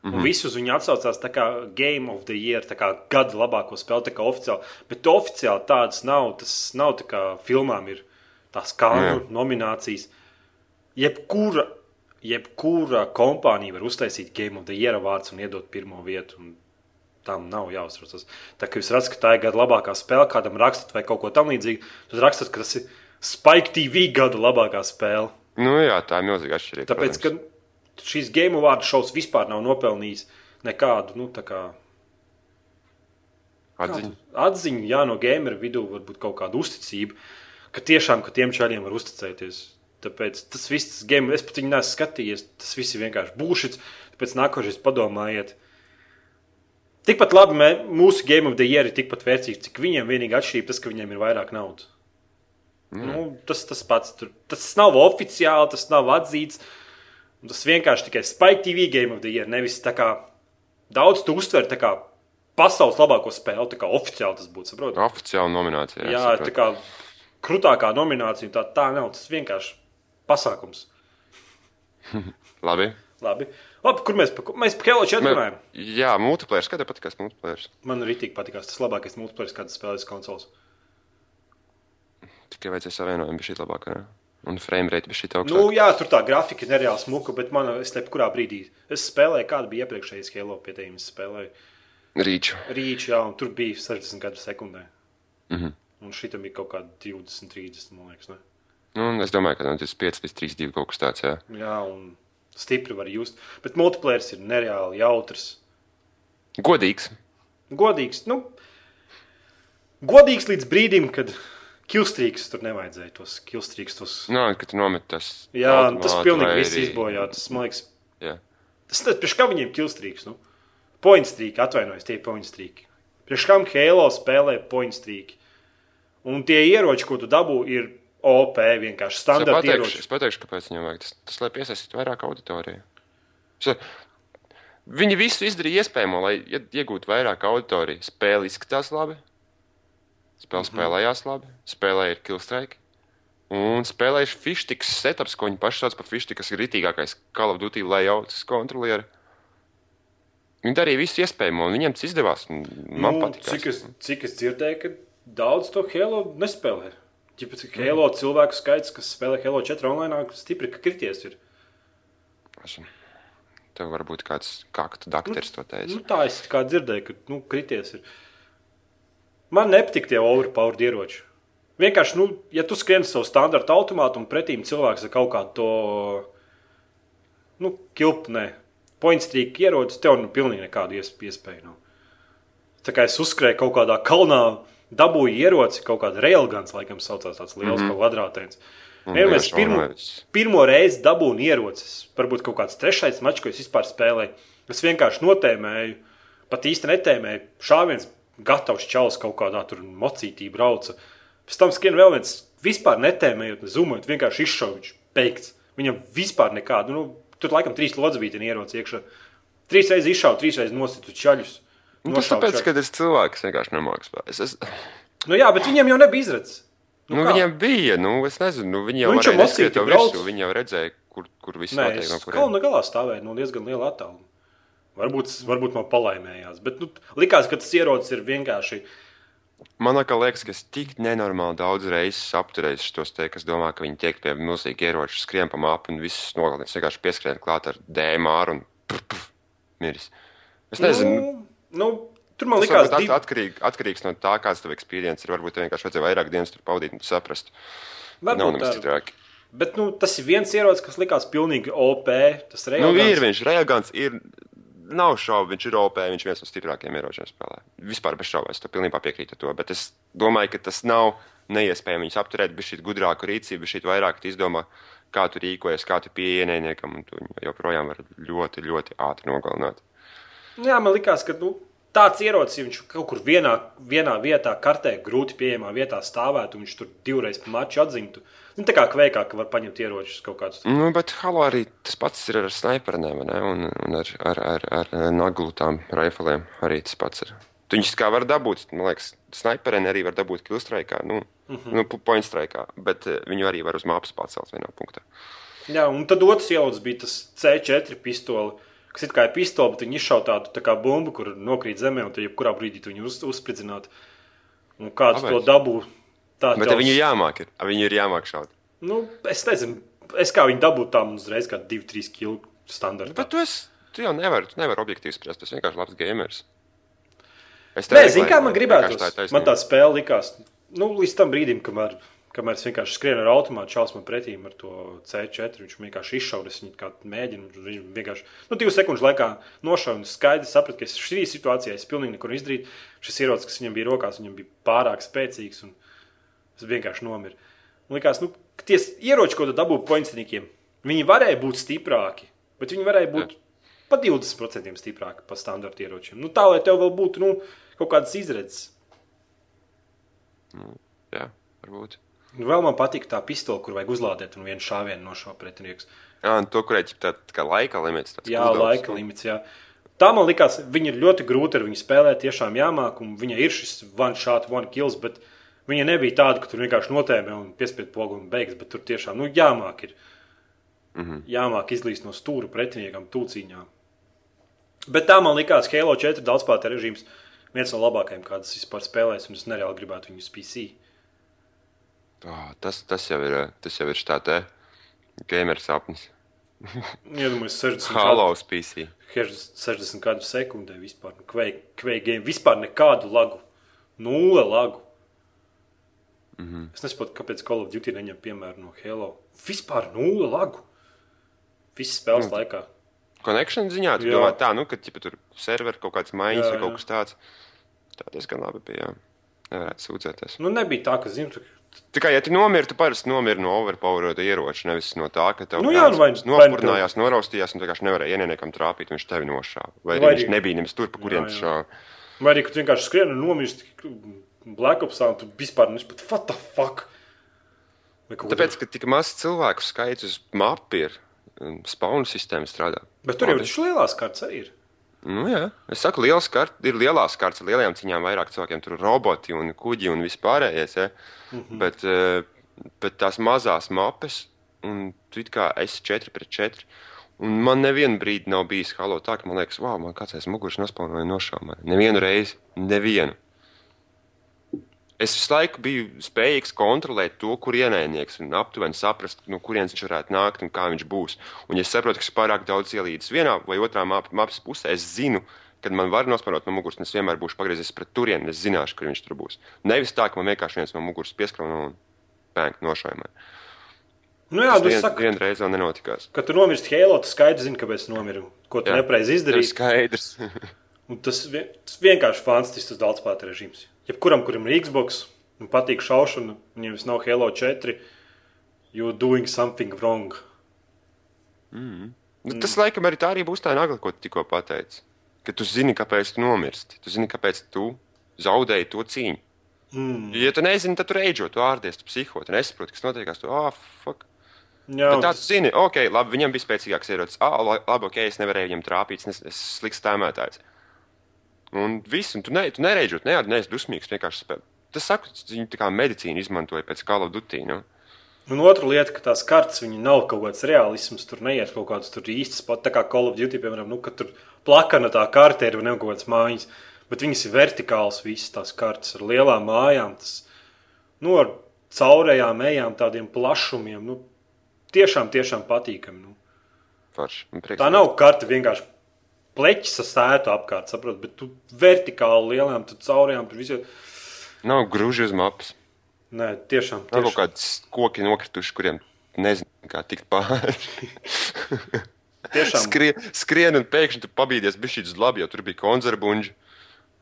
Un mm -hmm. visi uz viņu atsaucās tā kā Game of the Year, tā kā gada labāko spēli, tā kā oficiāli. Bet oficiāli tādas nav. Tas nav tā kā filmām ir tās kānu nominācijas. Jebkura, jebkura kompānija var uztaisīt Game of the Year vārds un iedot pirmo vietu. Un tam nav jāuztraucas. Tā kā jūs redzat, ka tā ir gada labākā spēle, kādam rakstat vai kaut ko tamlīdzīgu, tad rakstat, ka tas ir Spike TV gada labākā spēle. Nu, jā, tā ir milzīga atšķirība. Tāpēc, protams. ka šīs game vārdu šovs vispār nav nopelnījis nekādu, nu, kā Atziņa. kādu atziņu, jā, no gameru vidū, varbūt kaut kādu uzticību, ka tiešām, ka tiem čaļiem var uzticēties. Tāpēc tas viss, tas game, es pat viņu neesmu skatījies, tas viss ir vienkārši būšits. Tāpēc nākošais padomājiet. Tikpat labi mē, mūsu game of the year ir tikpat vērtīgs, cik viņiem vienīgi atšķirība tas, ka viņiem ir vairāk naudas. Mm. Nu, tas tas pats. Tur, tas nav oficiāli, tas nav atzīts. Tas vienkārši tikai Spike TV game of the year. Nevis tā kā daudz tu uztver tā kā pasaules labāko spēli, tā kā oficiāli tas būtu. Saprot? Oficiāla nominācija. Jā, saprotu. tā kā krūtākā nominācija, tā, tā nav. Tas vienkārši pasākums. Labi. Labi. Labi, kur mēs pa, mēs pa Halo 4 runājam? Jā, multiplayer. Kāda patīkās multiplayer? Man arī tik patīkās. Tas labākais multiplayer, kāds spēlēs konsoles. Tikai vajadzēja savienojumu, bija šī labākā. Ne? Un frame rate bija šī augstākā. Nu, jā, tur tā grafika ir nereāli smuka, bet man es te kurā brīdī es spēlēju, kāda bija iepriekšējais Halo pie tiem spēlēju. Rīču. Rīčs, jā, un tur bija 60 gadu sekundē. Mm -hmm. Un šitam bija kaut kāda 20, 30, man liekas. Ne? nu, es domāju, ka no 25 līdz 32 kaut kas tāds. Jā. Jā, un stipri var just. Bet multiplayer ir nereāli jautrs. Godīgs. Godīgs, nu, godīgs līdz brīdim, kad kilstrīks tur nevajadzēja tos kilstrīks. Tos... Nā, kad tu nomet tas. Jā, tas pilnīgi viss arī- izbojā. Tas, man liekas, Jā. tas tas priekš kā viņiem kilstrīks. Nu? Poinstrīki, atvainojos, tie poinstrīki. Priekš kam Halo spēlē poinstrīki. Un tie ieroči, ko tu dabū, ir OP vienkārši standarta ieroči. es pateikšu, kāpēc viņam vajag. Tas, tas lai piesaistītu vairāk auditoriju. Viņi visu izdarīja iespējamo, lai ie- iegūtu vairāk auditoriju. Spēle izskatās labi, spēle Mhm. spēlējās labi, spēlē ir killstrike. Un spēlējuši fištiks setups, ko viņi paši sauc par fištiku, kas ir ritīgākais Call of Duty layouts kontrolieri. Viņi darīja visu iespējamo, un viņiem tas izdevās. Man nu, patīk. cik, es, cik es dzirdēju, ka daudz to Halo nespēlē. Ķipa, cik Halo cilvēku skaits, kas spēlē Halo 4 online, stipri krities. Ir. Tev varbūt kāds kaktu dakteris to teica. Nu, tā es kā dzirdēju, ka nu, krities. Ir. Man nepatīk tie overpowered ieroči. Vienkārši, nu, ja tu skrieni savu standarta automātu un pretīm cilvēks ar kaut kādu to nu, kilpnē, pointstrīku ieroci, tev nu pilnīgi nekādu ies- iespēju nav. Tā kā es uzskrēju kaut kādā kalnā, dabūju ieroci, kaut kāda railguns, laikam, saucās tāds liels mm -hmm. kvadrātēns. Vienmēr es pirmo, pirmo reizi dabūju ierocis, varbūt kaut kāds trešais mačs, ko es vispār spēlēju. Es vienkārši notēmēju, pat īsti netēmēju. Šāviens gatavs čalis kaut kādā tur mocītī brauca. Pēc tam skrien vēl viens, vispār netēmējot, ne zumojot, vienkārši izšaujuši, beigts. Viņam vispār nekādu, nu, tur laikam trīs lodzbīti ieroci iekšā. Trīs reizes izšauju, trīs reizes nositu čaļus. Nu, tas tāpēc, ka es cilvēks vienkārši nemāku spēlēt. Es, Nu jā, bet viņiem jau nebija izredzes. nu, nu, kā? viņiem bija, nu, es nezinu, nu, viņi jau Nu, mocīti to virsū, viņi jau redzēja, kur, kur viss Nē, notiek. es No kalna galā stāvēju no diezgan liela attāluma. Varbūt, varbūt man palaimējās, bet nu, likās, ka tas ierocis ir vienkārši. Man liekas, ka es tik nenormāli daudz reizes apturēju šos te, kas domā, ka viņi tiek pie milzīga ieroča, skrien pa māpu un visus nogalina. Es vienkārši pieskrien klāt ar DMR un prf, prf, miris. Es nezinu, nu, Nu, nu, tur man tas likās, varbūt div... at, atkarīgi, atkarīgs no tā, kāds tev pieredze ir. Varbūt tev vienkārši vajadzēja vairāk dienas tur pavadīt un tu saprastu. Nav varbūt nemaz tā. citādi. Bet nu, tas ir viens ierocis, kas likās pilnīgi OP. Tas Nu, reāli ir viņš, Reagants ir. Nav šaubu, viņš ir OP, viņš ir viens no stiprākajiem ieročiem spēlē. Vispār bez šaubām, es to pilnībā piekrītu to. Bet es domāju, ka tas nav neiespējami viņus apturēt, bet šī gudrāka rīcība, šī vairāk izdomā, kā tu rīkojies, kā tu pieeji ienaidniekam, un tu joprojām var ļoti, ļoti ātri nogalināt. Jā, man likās, ka nu, tāds ierocis, ja viņš kaut kur vienā, vienā vietā, kartē, grūti pieejamā vietā stāvētu, un viņš tur divreiz pa maču atzimtu. Nu, tā kā kveikā, ka var paņemt ieročus kaut kādus. Nu, bet Halo arī tas pats ir ar sniperiem? Un, un ar, ar, ar, ar naglu tām riflēm arī tas pats ir. Viņus kā var dabūt, man liekas, sniperiem arī var dabūt killstrike, nu, mm -hmm. nu point strike, bet eh, viņu arī var uz mapas pacelt vienā punktā. Jā, un tad otrs ierocis bija tas C4 pistole. Kas it kā ir pistole, bet viņi izšauja tādu tā kā bumbu, kur nokrīt zemē, un tad jebkurā brīdī tu viņu uz, uzspridzināt. Un kāds to Kāpēc? dabū? Tā Bet ja viņu jāmāk, ir, viņu ir jāmāk šaut. Nu, es nezinu, es kā viņu dabūju tam uzreiz, kā 2-3 kg standartā. Bet tu, esi, tu jau nevari, tu nevari objektīvi spriest. Tu esi vienkārši labs gamers. Es Nē, tev zini, kā man ir taisnība. Man tā spēle likās, nu, līdz tam brīdim, kamēr, kamēr es vienkārši skrienu ar automātu, man pretī ar to C4. Viņš vienkārši izšauja, es viņu kā mēģinu. Viņš vienkārši, nu, divu sekundžu laikā nošauja un skaidri sapratu, ka šī situācijā es pilnīgi neko izdarīju. Šis ierocis, kas viņam bija rokās, viņam bija pārāk spēcīgs un es vienkārši nomiru. Man likās, nu, tie ieroči, ko tu dabūji pointstīkiem, viņi varēja būt stiprāki, bet viņi varēja būt pa 20% stiprāki par standarta ieročiem. Nu, tā, lai tev vēl būtu nu, kaut kādas izredzes. Jā, varbūt. Nu, vēl man patīk tā pistole, kur vajag uzlādēt un vienu šāvienu no šo pretinieka. Jā, un to, kurēķi tā, tā kā laika limits. Jā, cooldowns, laika limits. Jā. Tā man likās, viņa ir ļoti grūti ar viņu spēlēt. Tiešām jāmāk, un viņa ir šis one shot, one kills. Bet viņa nebija tāda, ka tur vienkārši notēmē un piespiedu pogu un beigas. Bet tur tiešām nu, jāmāk, ir. Mm. -hmm. jāmāk izlīst no stūra pretiniekam, tūciņā. Bet tā man likās, ka Halo 4 daudzspēlētāju režīms viens no labākajiem, kādas vispār spēlēs, un es nereāli gribētu viņu uz Ā, Tas, tas jau ir, tas jau ir tā te gamer sapnis. Iedomājieties, 60 Halo PC. 60 kadru sekundē vispār. Nu, Kveik game vispār nekādu lagu. Nulle lagu. Mm. -hmm. Es nesaprotu, kāpēc Call of Duty neņem piemēru no Halo. Vispār nulle lagu. Visas spēles mm. laikā. Connection ziņā, tu Jā. domā tā, nu, ka ķipa, tur serveri kaut kāds maiņas vai kaut kas tāds. Tā diezgan labi bija. jā. Nevarētu sūdzēties. Nu, nebija tā, ka, zinu, Tikai, ja tu nomirti, tu parasti nomiri no overpowerota ieroča, nevis no tā, ka tev Nu jā, vai- nopurinājās, noraustījās un vienkārši nevarēja ienaidniekam trāpīt, viņš tevi nošāva. Vai Vai viņš nebija nemaz tur, pa tas jā. šāva. Vai arī, ka tu vienkārši skrieni un nomirsti Black Ops, un tu vispār nesaproti, what the fuck? Tāpēc, ka tik maz cilvēku skaits uz mapu ir, un spaunu sistēma strādā. Bet tur jau tas lielās kārtas arī ir. Nu, jā, es saku, liels kart, ir lielās kārtas ar lielajām ciņām, vairāk cilvēkiem tur ir roboti un kuģi un vispārējais. Ja? Mm. -hmm. bet, eh, bet tās mazās mapes, un tu kā esi 4 pret 4. Un man nevienu brīdi nav bijis halo tā, ka man liekas, wow, man kāds aiz muguras nospaunoja nošāva. Nevienu reizi, nevienu. Es visu laiku biju spējīgs kontrolēt to, kur ienaidnieks un aptuveni saprast, no kurienes viņš varētu nākt un kā viņš būs. Un, ja es saprotu, ka es pārāk daudz ielīdzu vienā vai otrā map- mapas pusē, es zinu, kad man var nosprāstīt no muguras, un es vienmēr būšu pagriezies pret turieni, es zināšu, kur viņš tur būs. Nevis tā, ka man vienkārši viens no muguras pieskrāna un pēkšņi nošaimē. Nu jā, Tas vien, saki, vienreiz vēl nenotikās. ka tu nomirsti Halo, tu skaidri zini, kāpēc tu nomiri. Ko tu nepareizi Tas ir izdarīji. skaidrs. Tas, vien, tas vienkārši fantastisks daudzspēlētāju režīms. Jebkuram, kuram ir Xbox un patīk šaušana, viņam vis nav Halo 4, you're doing something wrong. nu, tas laikam arī tā arī būs tā nagla, ko tu tikko pateici. Ka tu zini, kāpēc tu nomirsti. Tu zini, kāpēc tu zaudēji to cīņu. Mm. Ja tu nezini, tad tu reģo, tu ārdies, tu psiho, tu nesaproti, kas notiekās. Tu, oh, fuck. Jā, Bet un tā tu zini, ok, labi, viņam bija spēcīgāks ierocis. Ah, la- labi, ok, es nevarēju viņam trāpīt, es esmu slikts tēmētājs. Un viss, un tu, ne, tu nereģot, ne, neesi dusmīgs, vienkārši. Tas saka, viņi tā kā medicīnu izmantoja pēc Call of Duty. Nu? Un otra lieta, ka tās kartes nav kaut kāds realisms, tur neiet kaut kāds tur īsts pat, tā kā Call of Duty, piemēram, nu, ka tur plakana tā karte ir vai ne kaut kāds mājas, bet viņas ir vertikāls visas tās kartes ar lielām mājām, tas, nu, ar caurējām ejām, tādiem plašumiem, nu, tiešām, tiešām patīkami. Nu. Forši. Tā nav karte vienkārši pleķis ar sētu apkārt, saprot, bet tu vertikāli lielām, tu caurējām, tur visur. Nav gruži uz mapas. Nē, tiešām, Nav kaut tiešām. kādas koki nokrituši, kuriem nezinu, kā tikt pāri. tiešām. Skrie, skrien un pēkšņi tu pabīdies bišķīt uz labi, jo tur bija konzervbuļģi.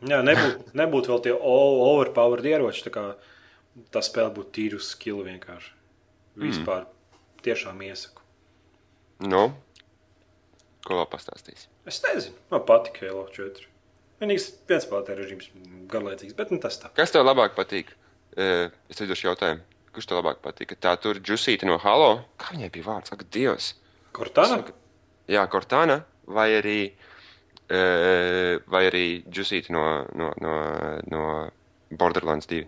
Jā, nebūtu nebūt vēl tie overpowered ieroči. Tā, kā tā spēle būtu tīra uz skilu vienkārši. Vispār mm. tiešām iesaku. Nu, ko vēl pastāstīs? Es nezinu, man patīk Halo 4. Vienīgais viens spēlētāju režīms garlaicīgs, bet nu, tas tā. Kas tev labāk patīk? Es tev došu jautājumu. Kurš tev labāk patīk? Tā tur džusīta no Halo. Kā viņai bija vārds? Ak, Dievs! Cortana? Jā, Cortāna vai arī, vai arī džusīta no, no, no, no Borderlands 2.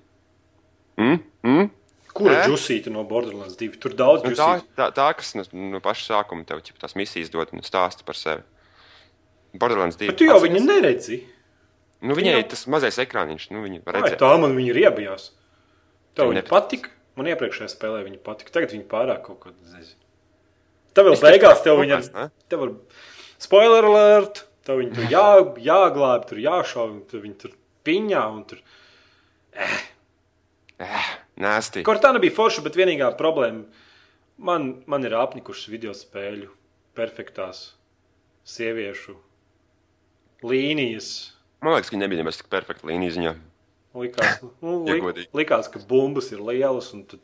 Mm? Mm? Kur ir Ē? džusīta no Borderlands 2? Tur daudz Nu, tā, džusīta. tā, tā, kas no, no paša sākuma tev tās misijas dod un stāsta par sevi. Borderlands 2. Bet tu jau viņu neredzi. Nu, viņai jau- tas mazais ekrāniņš, nu, viņa redzēt. tā man viņa ir iebijās. Tev viņa patika. Man iepriekšējā spēlē viņa patika. Tagad viņa pārāk kaut kāda nezinu. Tev tev beigās tev viņa? Tev var spoiler alert. Tev viņa tur jā, jāglāb, tur jāšauj, tur viņa tur piņā un tur. Nēsti. Kortāna bija forša, bet vienīgā problēma man, man ir apnikušas video spēļu, perfektās sieviešu līnijas. Man liekas, ka viņa nebija nemaz tik perfekta līnija ziņā. Likās, nu, Ja li, godīgi. likās, ka bumbas ir lielas. un Tad,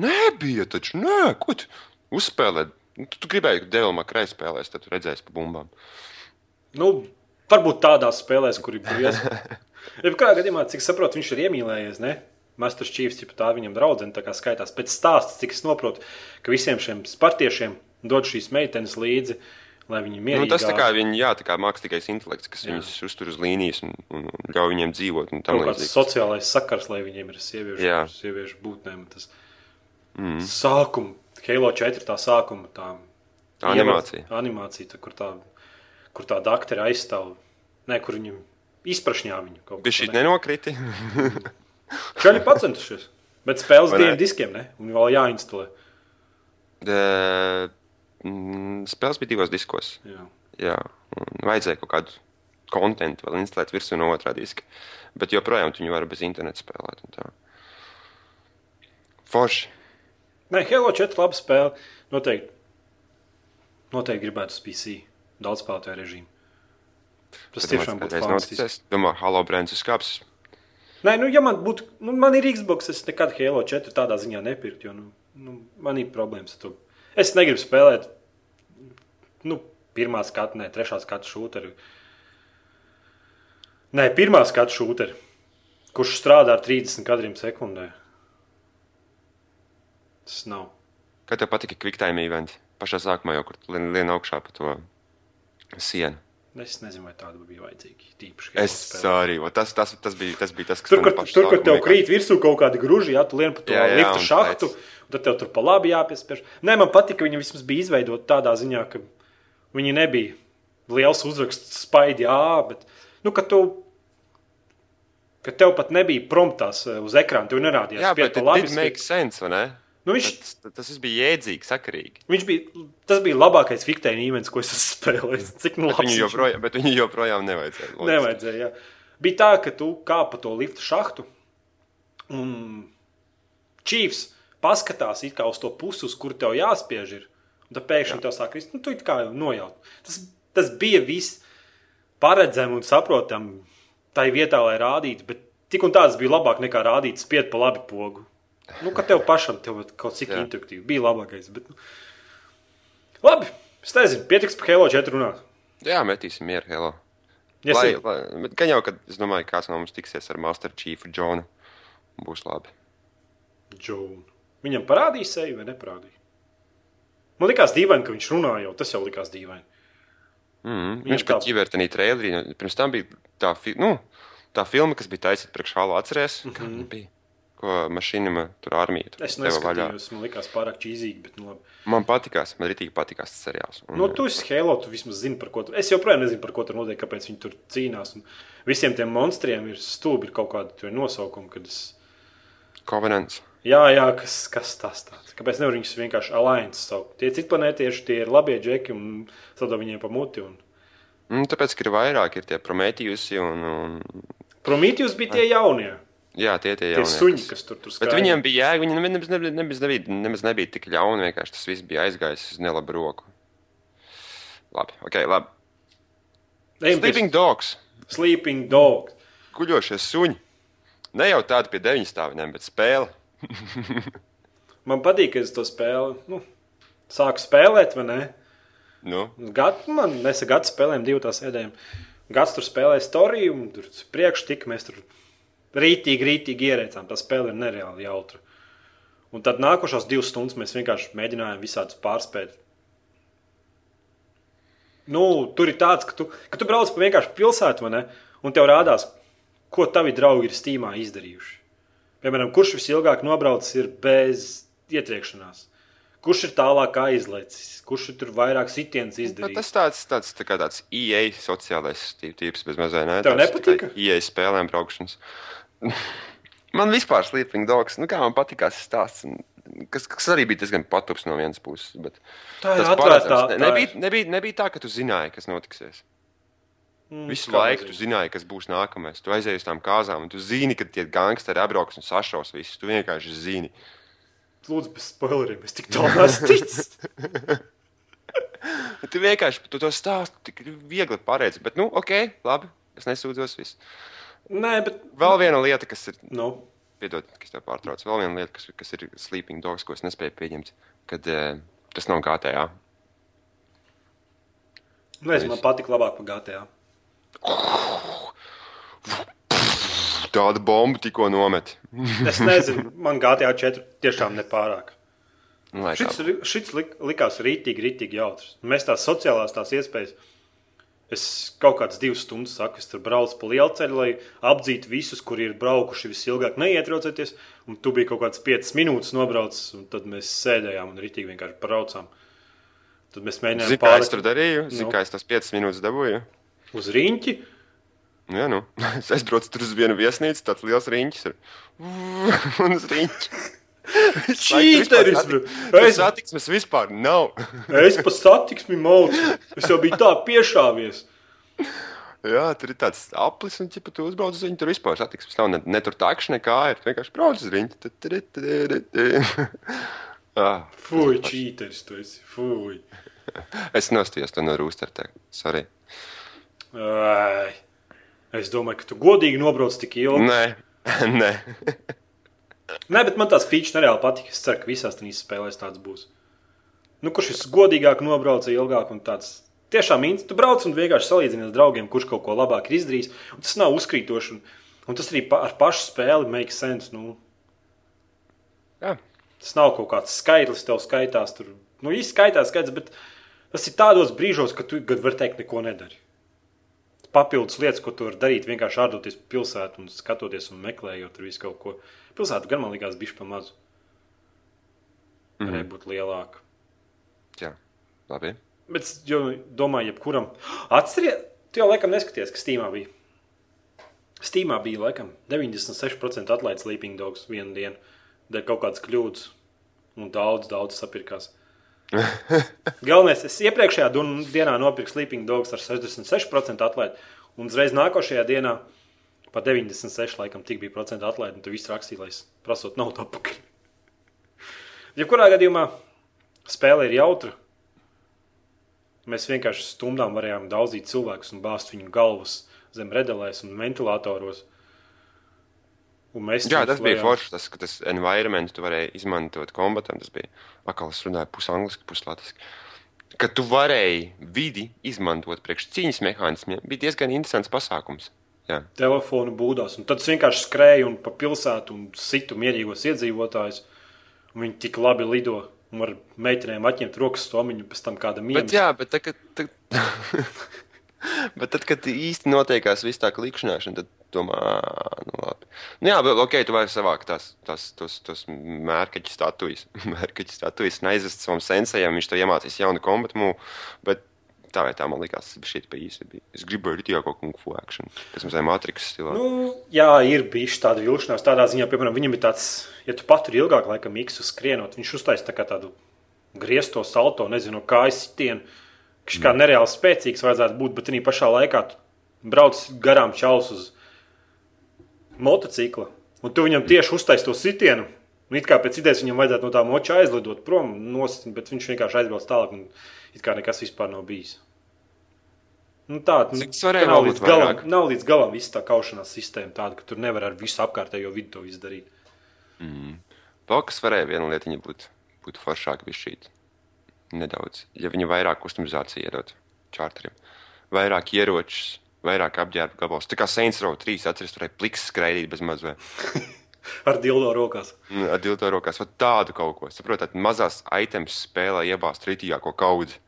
Nē, bija taču, nē, ko tu uzspēlē? Nu, Tu, tu gribēji, ka Dēlā Makrai spēlēs, tad tu redzēsi pa bumbām. nu, varbūt tādās spēlēs, kur ir bijis. Jebkurā gadījumā, cik saprotu, viņš ir iemīlējies. Ne? Masters Chiefs, ja tā viņam draudzene tā kā skaitās. Pēc stāsta, cik es saprotu, ka visiem šiem spartiešiem dod šīs meitenes līdzi, lai viņi Nu, mierīgi tas tā kā viņi, jā, tā kā mākslīgais intelekts, kas jā. viņus uztur uz līnijas un, un, un ļauj viņiem dzīvot. Un tam līdzīgi. sociālais sakars, lai viņiem ir sieviešu, Jā. sieviešu būtnēm. Tas Mm. sākuma, Halo 4 tā sākuma, tā animācija. ievad- animācija tā, kur tā, kur tā daktere aizstāv, ne, kur viņam izprašņā viņu kaut Bija šī nenokriti. Čaļi pacentušies, bet spēles diviem diskiem, ne? Un vēl jāinstalē. De, mm, spēles bija divos diskos. Jā. Jā, vajadzēja kaut kādu kontekstu vēl instalēt virsū no otrā diska. Bet joprojām viņu var bez interneta spēlēt. Forši. Nē, Halo 4 laba spēle. Noteikti, noteikti gribētu uz PC. Daudz spēlētāju režīmu. Tas Tad tiešām būtu fantastiski. noticēs. Domā, Halo brands uzkāps. Nē, nu, ja man būtu, nu, man ir Xbox, es nekad Halo 4 tādā ziņā nepirktu, jo, nu, nu, man ir problēmas ar to. Es negribu spēlēt, nu, pirmā skatu, ne, trešā skatu šūteru. Nē, pirmā skatu šūteru, kurš strādā ar 30 kadriem sekundē. Tas nav. Kā tev patika QuickTime eventi? Pašā sākumā jau, kur lien, lien augšā pa to sienu. Es nezinu, vai tāda bija vajadzīga. Tīpaši, Es arī, tas, tas, tas, bija, tas bija tas, kas Tur, kur, tur, kur tev krīt virsū kaut kādi gruži, ja tu lien pa to Jā, jā, lifta un šahtu, un tad tev tur pa labi jāpiespiež. Nē, man patika, ka viņi vismaz bija izveidoti tādā ziņā, ka viņi nebija liels uzraksts spaidi A, bet, nu, ka tu, ka tev pat nebija promptās eh, uz ekrāna, tev nerādījās. Jā, pa tas labi, did spied- make sense, vai ne? Nu, viņš, Tas, tas viss bija jēdzīgi, sakarīgi. viņš bija, tas bija labākais fiktēna īmenis, ko es esmu spēlējis. Cik nu Bet labs viņu joprojām, bet viņu joprojām nevajadzēja. loģiski. Nevajadzēja. Jā. Bija tā, ka tu kāp pa to lifta šahtu, un čīvs paskatās it kā uz to pusi, uz kur tev jāspiež. Ir, un tad pēkšņi tev sāk krist, nu, tu it kā jau nojaut. Tas, tas bija viss paredzami un saprotami tai vietā, lai rādītu, bet tik un tā tas bija labāk nekā rādīt spied pa labi pogu. Nu, ka tev pašam tev kaut cik intuitīvi bija labākais. Bet, nu. Labi, es nezinu, pietiks par Halo 4 runāt. Jā, metīsim mieru, hello. Ja Lai, lai, bet gan jau, kad es domāju, kāds no mums tiksies ar Master Chiefu Džonu, būs labi. Džonu. Viņam parādīja seju vai neparādīja? Man liekas, dīvaini, ka viņš runāja jau. Tas jau likās dīvaini. Mm, Viņam viņš pat tā- ķivertenī trailerī, pirms tam bija tā, fi nu, tā filma, kas bija taisīta priekš Halo atceries, mm -hmm. kā viņa bija. Ko mašīna tur armija tur Es neskatījos, man liekas, pārāk čīzīgi. Bet, nu, labi. Man patikās, man arī patikās tas seriāls. Un, nu, tu esi Halo, tu vismaz zini, par ko tur. Es joprojām nezinu, par ko tur notiek, kāpēc viņi tur cīnās. Un visiem tiem monstriem ir stūbi, ir kaut kādi tur nosaukumi, kad es. Covenants. Jā, jā, kas, kas tas tāds? Kāpēc nevar viņus vienkārši alliance saukt? Tie citplanētieši, tie ir labie džeki un sadod viņiem pa muti. Un... Mm, tāpēc, ka ir vairāk, ir tie Prometheus un, un Prometheus bija tie jaunie, jā, tie tie jaunie, suņi, kas tur tur skraida. viņiem bija jēga, viņi nemaz nebija, nemaz nebija, nemaz nebija tik ļauni. Vienkārši tas viss bija aizgājis uz nelabu roku. Labi, ok, labi. Ejam pie Sleeping dogs, Sleeping Dog. guļošie suņi. Ne jau tādi pie deviņu stāviem, bet spēle. Man patīk, ka es to spēli. Nu, sāku spēlēt, vai ne? Nu, Gadu, man nesa gadu spēlēm, divu tās sēdēm. Gads tur spēlēja storiju, un tur priekš tika mēs tur rītīgi, rītīgi ierēcām. Tā spēle ir nereāli jautra. Un tad nākošās divas stundas mēs vienkārši mēģinājām visādus pārspēt. Nu, tur ir tāds, ka tu, ka tu brauc pa vienkārši pilsētu, ne? Un tev rādās, ko tavi draugi ir stīmā izdarījuši. Piemēram, kurš visilgāk nobraucis ir bez ietriekšanās? Kurš ir tālāk aizlecis? Kurš ir tur vairāk sitienus bet izdarījis? tas tāds, tāds, tā tāds EA sociālais tīps, bez mazliet. Ne? Tev Tāds nepatika? tikai EA spēlēm braukšanas. Man vispār Sleeping Dogs, nu kā man patīkās tas stāsts. Kas, kas arī bija diezgan patups no vienas puses. Bet Tā ir paredzams. Ne, tā nebija, nebija, nebija tā, ka tu zināji, kas notiksies. Mm, Visu laiku tu zināji, kas būs nākamais. Tu aizēji uz tām kāzām, un tu zini, ka tie gangsteri apbrauks un sašaus visus. Tu vienkārši zini. Lūdzu, bez spoileriem. Es tik tālu neesmu ticis. Tu vienkārši tu to stāstu tik viegli pareizi. Bet, nu, ok, labi. Es nesūdzos. Viss. Nē, bet. Vēl viena lieta, kas ir. Nu, Piedod, ka es tev pārtraucu. Vēl viena lieta, kas, kas ir Sleeping Dogs, ko es nespēju pieņemt. Kad uh, tas nav GTA. nezinu, man patīk labāk par GTA. Tāda bomba tikko nomet. Es nezinu, man GTA 4 tiešām nepārāk. Nu, Šis, šis lik, likās rītīgi, rītīgi jautrs. Mēs tās sociālās tās iespējas. Es kaut kādas divas stundas saku, es tur braucu pa lielu ceļu, lai apdzītu visus, kuri ir braukuši visilgāk, neietraucoties. Un tu biji kaut kādas piecas minūtes nobraucis, un tad mēs sēdējām un rītīgi vienkārši braucām. Tad mēs mēģinājām Zini, kā es tur darīju? Zini, Nu. kā es tās 5 minūtes dabūju? uz riņķi. Nu, jā, nu. Es aizbraucu tur uz vienu viesnīcu, tāds liels riņķis. Ir. Un uz riņķi. Čīteris. Es Es- satiksmes vispār nav. Es pa satiksmi maucu. Es jau biju tā piešāvies. Jā, tur ir tāds aplis, un ja tu uzbrauc uz viņu, tur vispār satiksmes nav. Ne, ne tur takš, nekā ir. Tu vienkārši brauc uz riņķi. Ah, Fui, čīteris, tu esi. Fui. es nostājos to no rūstartē. Sorry. Ai. Es domāju, ka tu godīgi nobrauc tik ilgi. Nē, Nē, Nē, bet man tās features nereāli patīk. Es ceru, ka visās tās spēlēs tāds būs. Nu, kurš ir godīgāk, nobrauca ilgāk un tāds. Tiešām īņķis, tu brauc un vienkārši salīdzini ar draugiem, kurš kaut ko labāk ir izdarījis. Un tas nav uzkrītoši. Un, un tas arī pa, ar pašu spēli make sense. Nu, jā. tas nav kaut kāds skaitlis, tev skaitās. Tur, nu, īsti skaitās skaits, bet tas ir tādos brīžos, kad tu gan var teikt, neko nedari. Papildus lietas, ko tu vari darīt, vienkārši ārdoties pilsētu un skatoties un meklējot tur visu kaut ko. Pilsēta gan man likās bišķi pa mazu. Varēja būt lielāka. jā. Labi. Bet es domāju, jebkuram. Atcerieties, tu jau laikam neskaties, kas Steamā bija. Steamā bija laikam 96% atlaides Sleeping Dogs vienu dienu. Dēļ kaut kādas kļūdas. Un daudz, daudz sapirkās. Galvenais, es iepriekšējā dienā nopirku Sleeping Dogs ar 66% atlaidi. Un uzreiz nākošajā dienā pa 96% laikam tik bija procentu atlaidi. Un tu viss rakstīja, lai prasot naudu atpakaļ. Jebkurā gadījumā spēle ir jautra. Mēs vienkārši stundām varējām daudzīt cilvēkus un bāzt viņu galvas zem redelēs un ventilatoros. Un mēs Jā, tas bija forši. Tas, ka tas environment tu varēji izmantot kombatam. Tas bija atkal, es runāju pusangliski, puslatiski. Kad tu varēji vidi izmantot priekš cīņas mehānismiem, bija diezgan interesants pasākums. Jā, telefonu būdās. Un tad es vienkārši skrēju un pa pilsētu un situ mierīgos iedzīvotājus. Viņi tik labi lido. Un ar meitenēm atņemt rokas stomiņu, pēc tam kāda bet, mīlestība. jā, bet, tā, kad, tad, bet tad, kad īsti notiekās viss tā klikšķināšana, tad domā, "Ā, nu labi. Nu, jā, bet ok, tu vari savākt tās, tās, tos, tos mērķa statujas, mērķa statujas, un aizvest savam sensējam, viņš to iemācīs jaunu kombatu. Bet tā vai tā man likās, tas bija īsi. Es gribēju rītīgi kaut ko kung action. Pēc tam matriks stilā. Nu, jā, ir bijusi tāda vilšanās. Tādā ziņā, piemēram, viņam ir tāds, ja tu paturi ilgāk, laikam, miksu skrienot, viņš uztaisīja tā kā tādu griezto salto, nezinu, kā aizsitienu. Viņš kā nereāli spēcīgs vajadzētu būt, bet arī pašā laikā brauc garām čaus uz motocikla. Un tu viņam tieši uztaisīji to sitienu. Nu, it kā pēc idejas viņam vajadzētu no tā moča aizlidot prom, nost, bet viņš vienkārši aizbrauc tālāk. Un it kā nekas vispār nav bijis. Nu, tā nu, varēja nav, līdz galam, nav līdz galam viss tā kaušanās sistēma, tāda, ka tur nevar ar visu apkārtējo vidu to izdarīt. Vēl kas varēja viena lietiņa būt, būt foršāka bija šī. Nedaudz. Ja viņi vairāk customizāciju iedod čārteriem, vairāk ieročus, vairāk apģērbu gabalus. Tā kā Saints Row 3 atceries, turēja pliks skraidīt bez mazvē. Ar dildo rokās. Ar dilto rokās, vai tādu kaut ko. Saprotat, mazās items spēlē iebāzt rītīgāko kaudzi.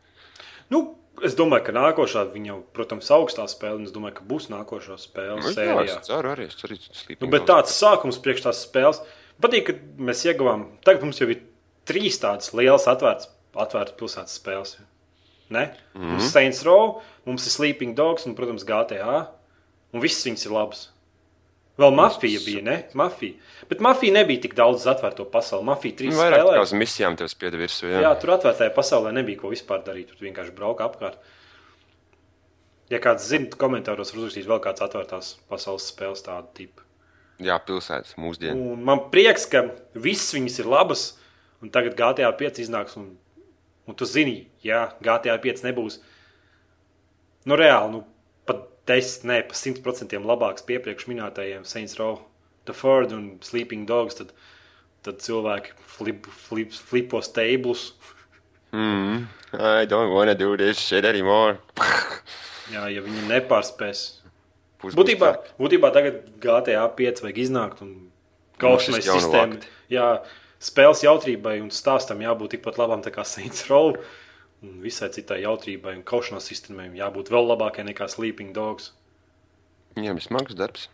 Nu, es domāju, ka nākošā viņa protams, augstā spēle, un es domāju, ka būs nākošā spēle Nu, jā, es ceru arī, es ceru, Nu, bet tāds sākums priekš tās spēles. Patīk, ka mēs ieguvām. Tagad mums jau ir trīs tādas lielas atvērtas, atvērtas pilsētas spēles. Ne? Mm -hmm. Mums ir Saints Row, mums ir Sleeping Dogs un, protams, GTA. Un visas viņas ir labas. Vēl mafija bija, ne? Mafija. Bet mafija nebija tik daudz uz atvērto pasauli. Mafija trīs Vairāk kā spēlē. uz misijām tev spieda virsū. Jā. Jā, tur atvērtajā pasaulē nebija ko vispār darīt. Tur vienkārši brauka apkārt. Ja kāds zina, komentāros var uzrakstīt vēl kāds atvērtās pasaules spēles tādu tipu. jā, pilsētas mūsdienu. Un man prieks, ka visas viņas ir labas, un tagad GTA 5 iznāks. Un, un tu zini, ja GTA 5 nebūs nu, reāli, nu, 10, ne pa 100% labāks pie priekš minētajiem Saints Row, The Ford un Sleeping Dogs, tad, tad cilvēki flip, flip, flipos teiblus. Mm. I don't wanna do this shit anymore. Jā, ja viņi nepārspēs. Būs- Būtībā, būs būtībā tagad GTA 5 vajag iznākt un kaušanai sistēmai. Jā, spēles jautrībai un stāstam jābūt tikpat labam kā Saints Row. Un visai citai jautrībai un kaušanās sistēmai jābūt vēl labākai nekā Sleeping Dogs. Viņam ir smags darbs.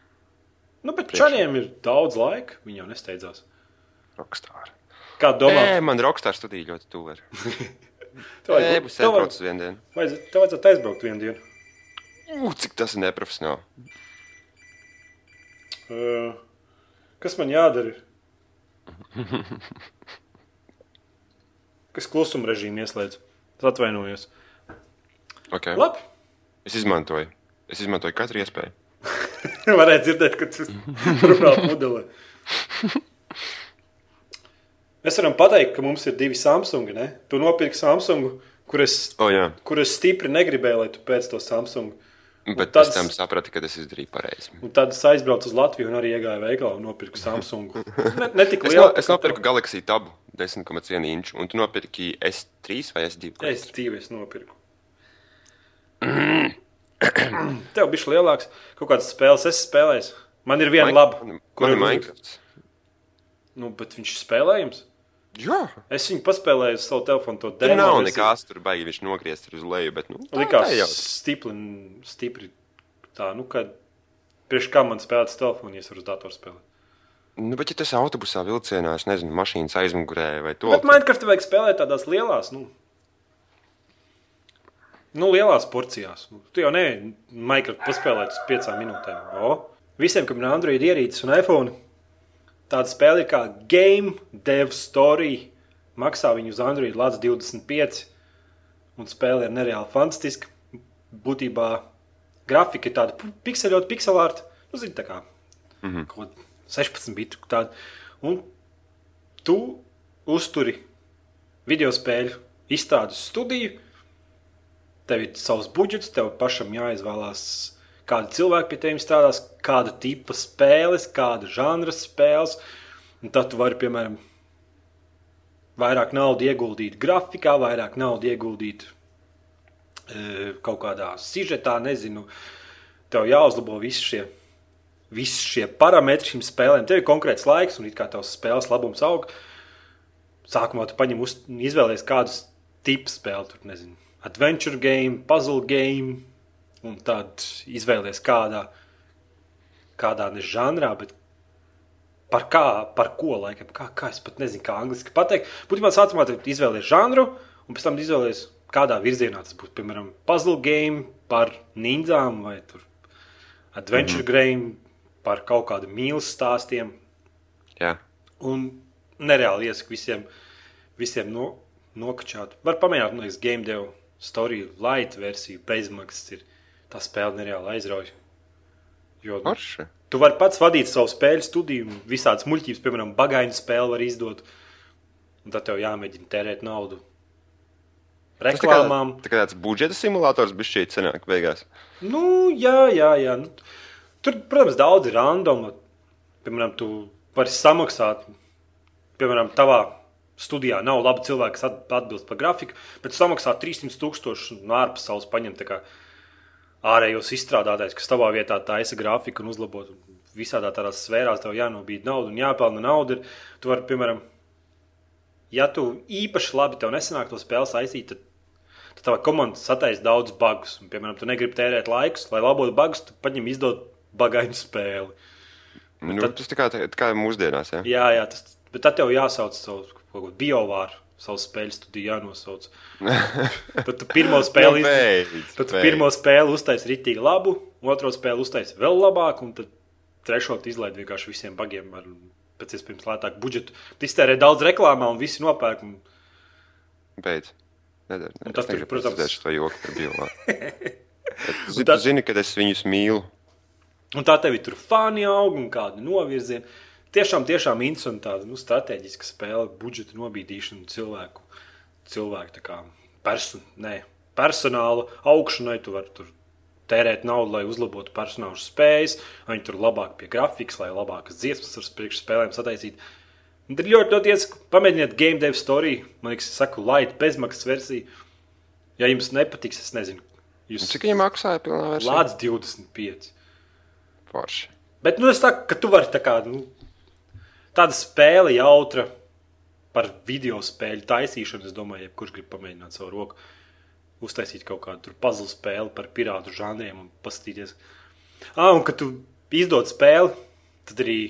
Nu, bet čaļiem ir daudz laika, viņi jau nesteidzās. Rockstar. Kā domā, Nē, man Rockstar studija ļoti tuvu. tev vajag- vajag- uz vienu dienu. vajadz- tev vajadzētu aizbraukt vienu dienu. U, cik tas ir neprofesionāli. Uh, kas man jādara? Kas klusuma režīmu ieslēdz? Es atvainojos. Okay. Labi. Es izmantoju. Es izmantoju katru iespēju. Varēja dzirdēt, ka tas runā pudelē. Mēs varam pateikt, ka mums ir divi Samsungi. Ne? Tu nopirki Samsungu, kur es, O, jā. kur es stipri negribēju, lai tu pēc to Samsungu. Bet tad pēc tam saprati, ka es izdarīju pareizi. Tad es aizbraucu uz Latviju un arī iegāju veikalā un nopirku Samsung. Ne, ne tik Es, lielu. no, es nopirku Galaxy tabu 10,1 inču, un tu nopirki S3 vai S2? Es divu es nopirku. Tev bija lielāks. Kaut kādas spēles es spēlēju. Man ir viena laba. Man ir Minecraft. Nu, bet viņš ir spēlējams. Jā, Es viņu paspēlēju uz savu telefonu. To tur demo nav nekās, tur baigi viņš nogriezt uz leju, bet, nu, tā, Likās tā stipri, stipri tā, nu, kad priekš kā man spēlēt telefonu, ja es varu uz datoru spēlēt. Nu, bet, ja tas ir autobusā, vilcienā, es nezinu, mašīnas aizmugurē vai to. Bet Minecraft vajag spēlēt tādās lielās, nu, nu lielās porcijās. Nu, tu jau nevari Minecraft paspēlēt uz piecām minūtēm. O? Visiem, kam ir Android ierīces un iPhone, tāda spēle ir kā Game Dev Story. Maksā viņu uz Android Lats 25, un spēle ir nereāli fantastiska. Būtībā grafika ir tāda pikseļota, pikselārta, nu, zini, tā kā mm -hmm. kaut kāda 16 bitu tāda. Un tu uzturi video spēļu izstrādes studiju. Tev ir savs budžets, tev pašam jāizvēlās, kādi cilvēki pie tevis strādās, kāda tipa spēles, kāda žanra spēles. Un tad tu vari, piemēram, vairāk naudas ieguldīt grafikā, vairāk naudas ieguldīt e, kaut kādā sižetā, nezinu. Tev jāuzlabo visi šie, visi šie parametri šīm spēlēm. Tev ir konkrēts laiks, un it kā tavs spēles labums aug. Sākumā tu paņem uz, izvēlējies kādus tipus spēli, tur nezinu, adventure game, puzzle game, un tad izvēlējies kādā, kādā ne žanrā, bet par kā, par ko laikam, kā, kā es pat nezinu, kā angliski pateikt. Būtībā sākumā tu izvēlējies žanru, un pēc tam izvēlējies, kādā virzienā tas būtu. Piemēram, puzzle game par ninjām vai tur adventure mm -hmm. game par kaut kādu mīlestības stāstiem. Jā. Un nereāli iesaku visiem, visiem no, nokačāt. Var pamēģināt, man liekas, game dev story light versiju, bezmaksas ir. Tā spēle nereāli aizrauja. Jo Forši. tu vari pats vadīt savu spēļu studiju, visādas muļķības, piemēram, bagāņu spēli var izdot. Tad tev jāmēģina tērēt naudu. Tas tā kā, Reklāmām. tā kā tāds budžeta simulators bija šī cenāk beigās. Nu, jā, jā, jā. Nu, tur, protams, daudz ir randoma. Piemēram, tu vari samaksāt, piemēram, tavā studijā nav labi cilvēki, kas at- atbilst par grafiku, bet samaksā 300 tūkstoši no ārpasaules paņem tā kā ārējos izstrādātājs, kas tavā vietā taisa grafiku un uzlabot. Visādā tādās sfērās tev jānobīd naudu un jāpelna nauda. ir. Tu vari, piemēram, ja tu īpaši labi tev nesanāk to spēli saistīt, tad tad tava komanda sataisa daudz bugus. Un, piemēram, tu negribi tērēt laikus, lai labotu bugus, tu paņem izdot bagainu spēli. Nu, tad- Tas tā kā, tā kā mūsdienās, jā. Jā, jā, tas, bet tad tev jāsauc savu biovāru, savu spēļu studiju jānosauc. Tad tu pirmo spēli, Nu, izd... beidz, tad tu pirmo spēli uztaisi rītīgi labu, otro spēli uztaisi vēl labāku, un tad trešo tu izlaidi vienkārši visiem bagiem ar pēc iespējams lētāku budžetu. Tu iztērē daudz reklāmā un visi nopērk. Un... Beidz. Nedara. Un tas tur, protams- to joku par biolā. Un Tu zini, ka es viņus mīlu. Un tā tev ir fani aug un kādi novirzieni. Tiešām, tiešām interesanti tāda nu, strateģiska spēle, budžeta nobīdīšana cilvēku, cilvēku kā perso ne, personāla augšanai. Tu vari tur tērēt naudu, lai uzlabotu personāla spējas, viņi tur labāk pie grafikas, lai labākas dziesmas ar priekšspēlēm sataisītu. Tad ļoti, ļoti iesaku pamēģiniet game dev story. Man liekas, saku, light bezmaksas versiju. Ja jums nepatiks, es nezinu. Jūs Cik viņi maksāja pilnā versijā? lāds 25. Forši. Bet nu, es saku, ka tu vari tā kā nu, tāda spēle jautra par video spēļu taisīšanu. Es domāju, jebkurš grib pamēģināt savu roku, uztaisīt kaut kādu puzzle spēli par pirātu žanriem un paskatīties. Ah, un kad tu izdod spēli, tad arī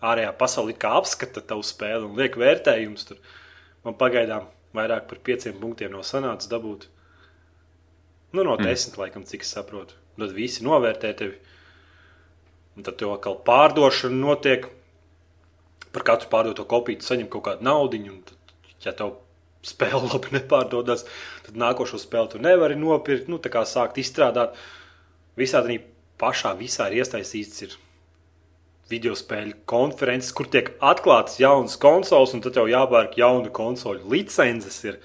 ārējā pasaule apskata tavu spēli un liek vērtējumus. Tur man pagaidām vairāk par pieciem punktiem nav sanācis dabūt. Nu, no desmit, mm. laikam, cik es saprotu. Tad visi novērtē tevi. Un tad tev atkal pārdošana notiek. Par katru pārdoto kopiju saņem kaut kādu naudu. Un, tad, ja tev spēle labi nepārdodas, tad nākošo spēli tu nevari nopirkt. Nu, tā kā sākt izstrādāt. Visādi pašā visā ir iesaistīts ir video spēļu konferences, kur tiek atklātas jaunas konsoles, un tad tev jāpērk jaunu konsoļu licences, ir,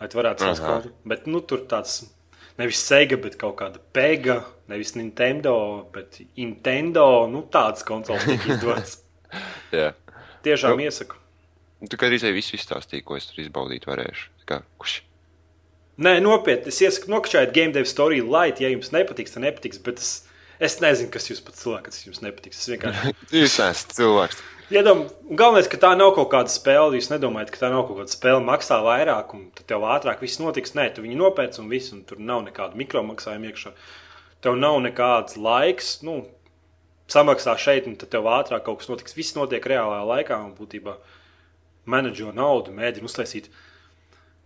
lai tu varētu konsoles. Bet nu, tur tāds nevis Sega, bet kaut kāda Pega, nevis Nintendo, bet Nintendo. Nu, tādas konsoles tika izdotas. Jā. Tiešām Nu. iesaku. Tu kā arī visu izstāstīji, ko es tur izbaudīt varēšu. Kā, kuš? Nē, nopietni. Es iesaku nokļūt Game Dev Story Light. Ja jums nepatiks, tad nepatiks. Bet es, es nezinu, kas jūs pat cilvēks, kas jums nepatiks. Es vienkārši. Jūs esat cilvēks. Iedom, galvenais, ka tā nav kaut kāda spēle. Jūs nedomājat, ka tā nav kaut kāda spēle, maksā vairāk, un tad tev ātrāk viss notiks. Nē, tu viņu nopērci un viss, un tur nav nekāda mikromaksājuma iekšā. Tev nav nekāds laiks. Nu, Samaksā šeit, un tad tev ātrāk kaut kas notiks. Viss notiek reālā laikā, un būtībā menedžo naudu, mēģina uztaisīt,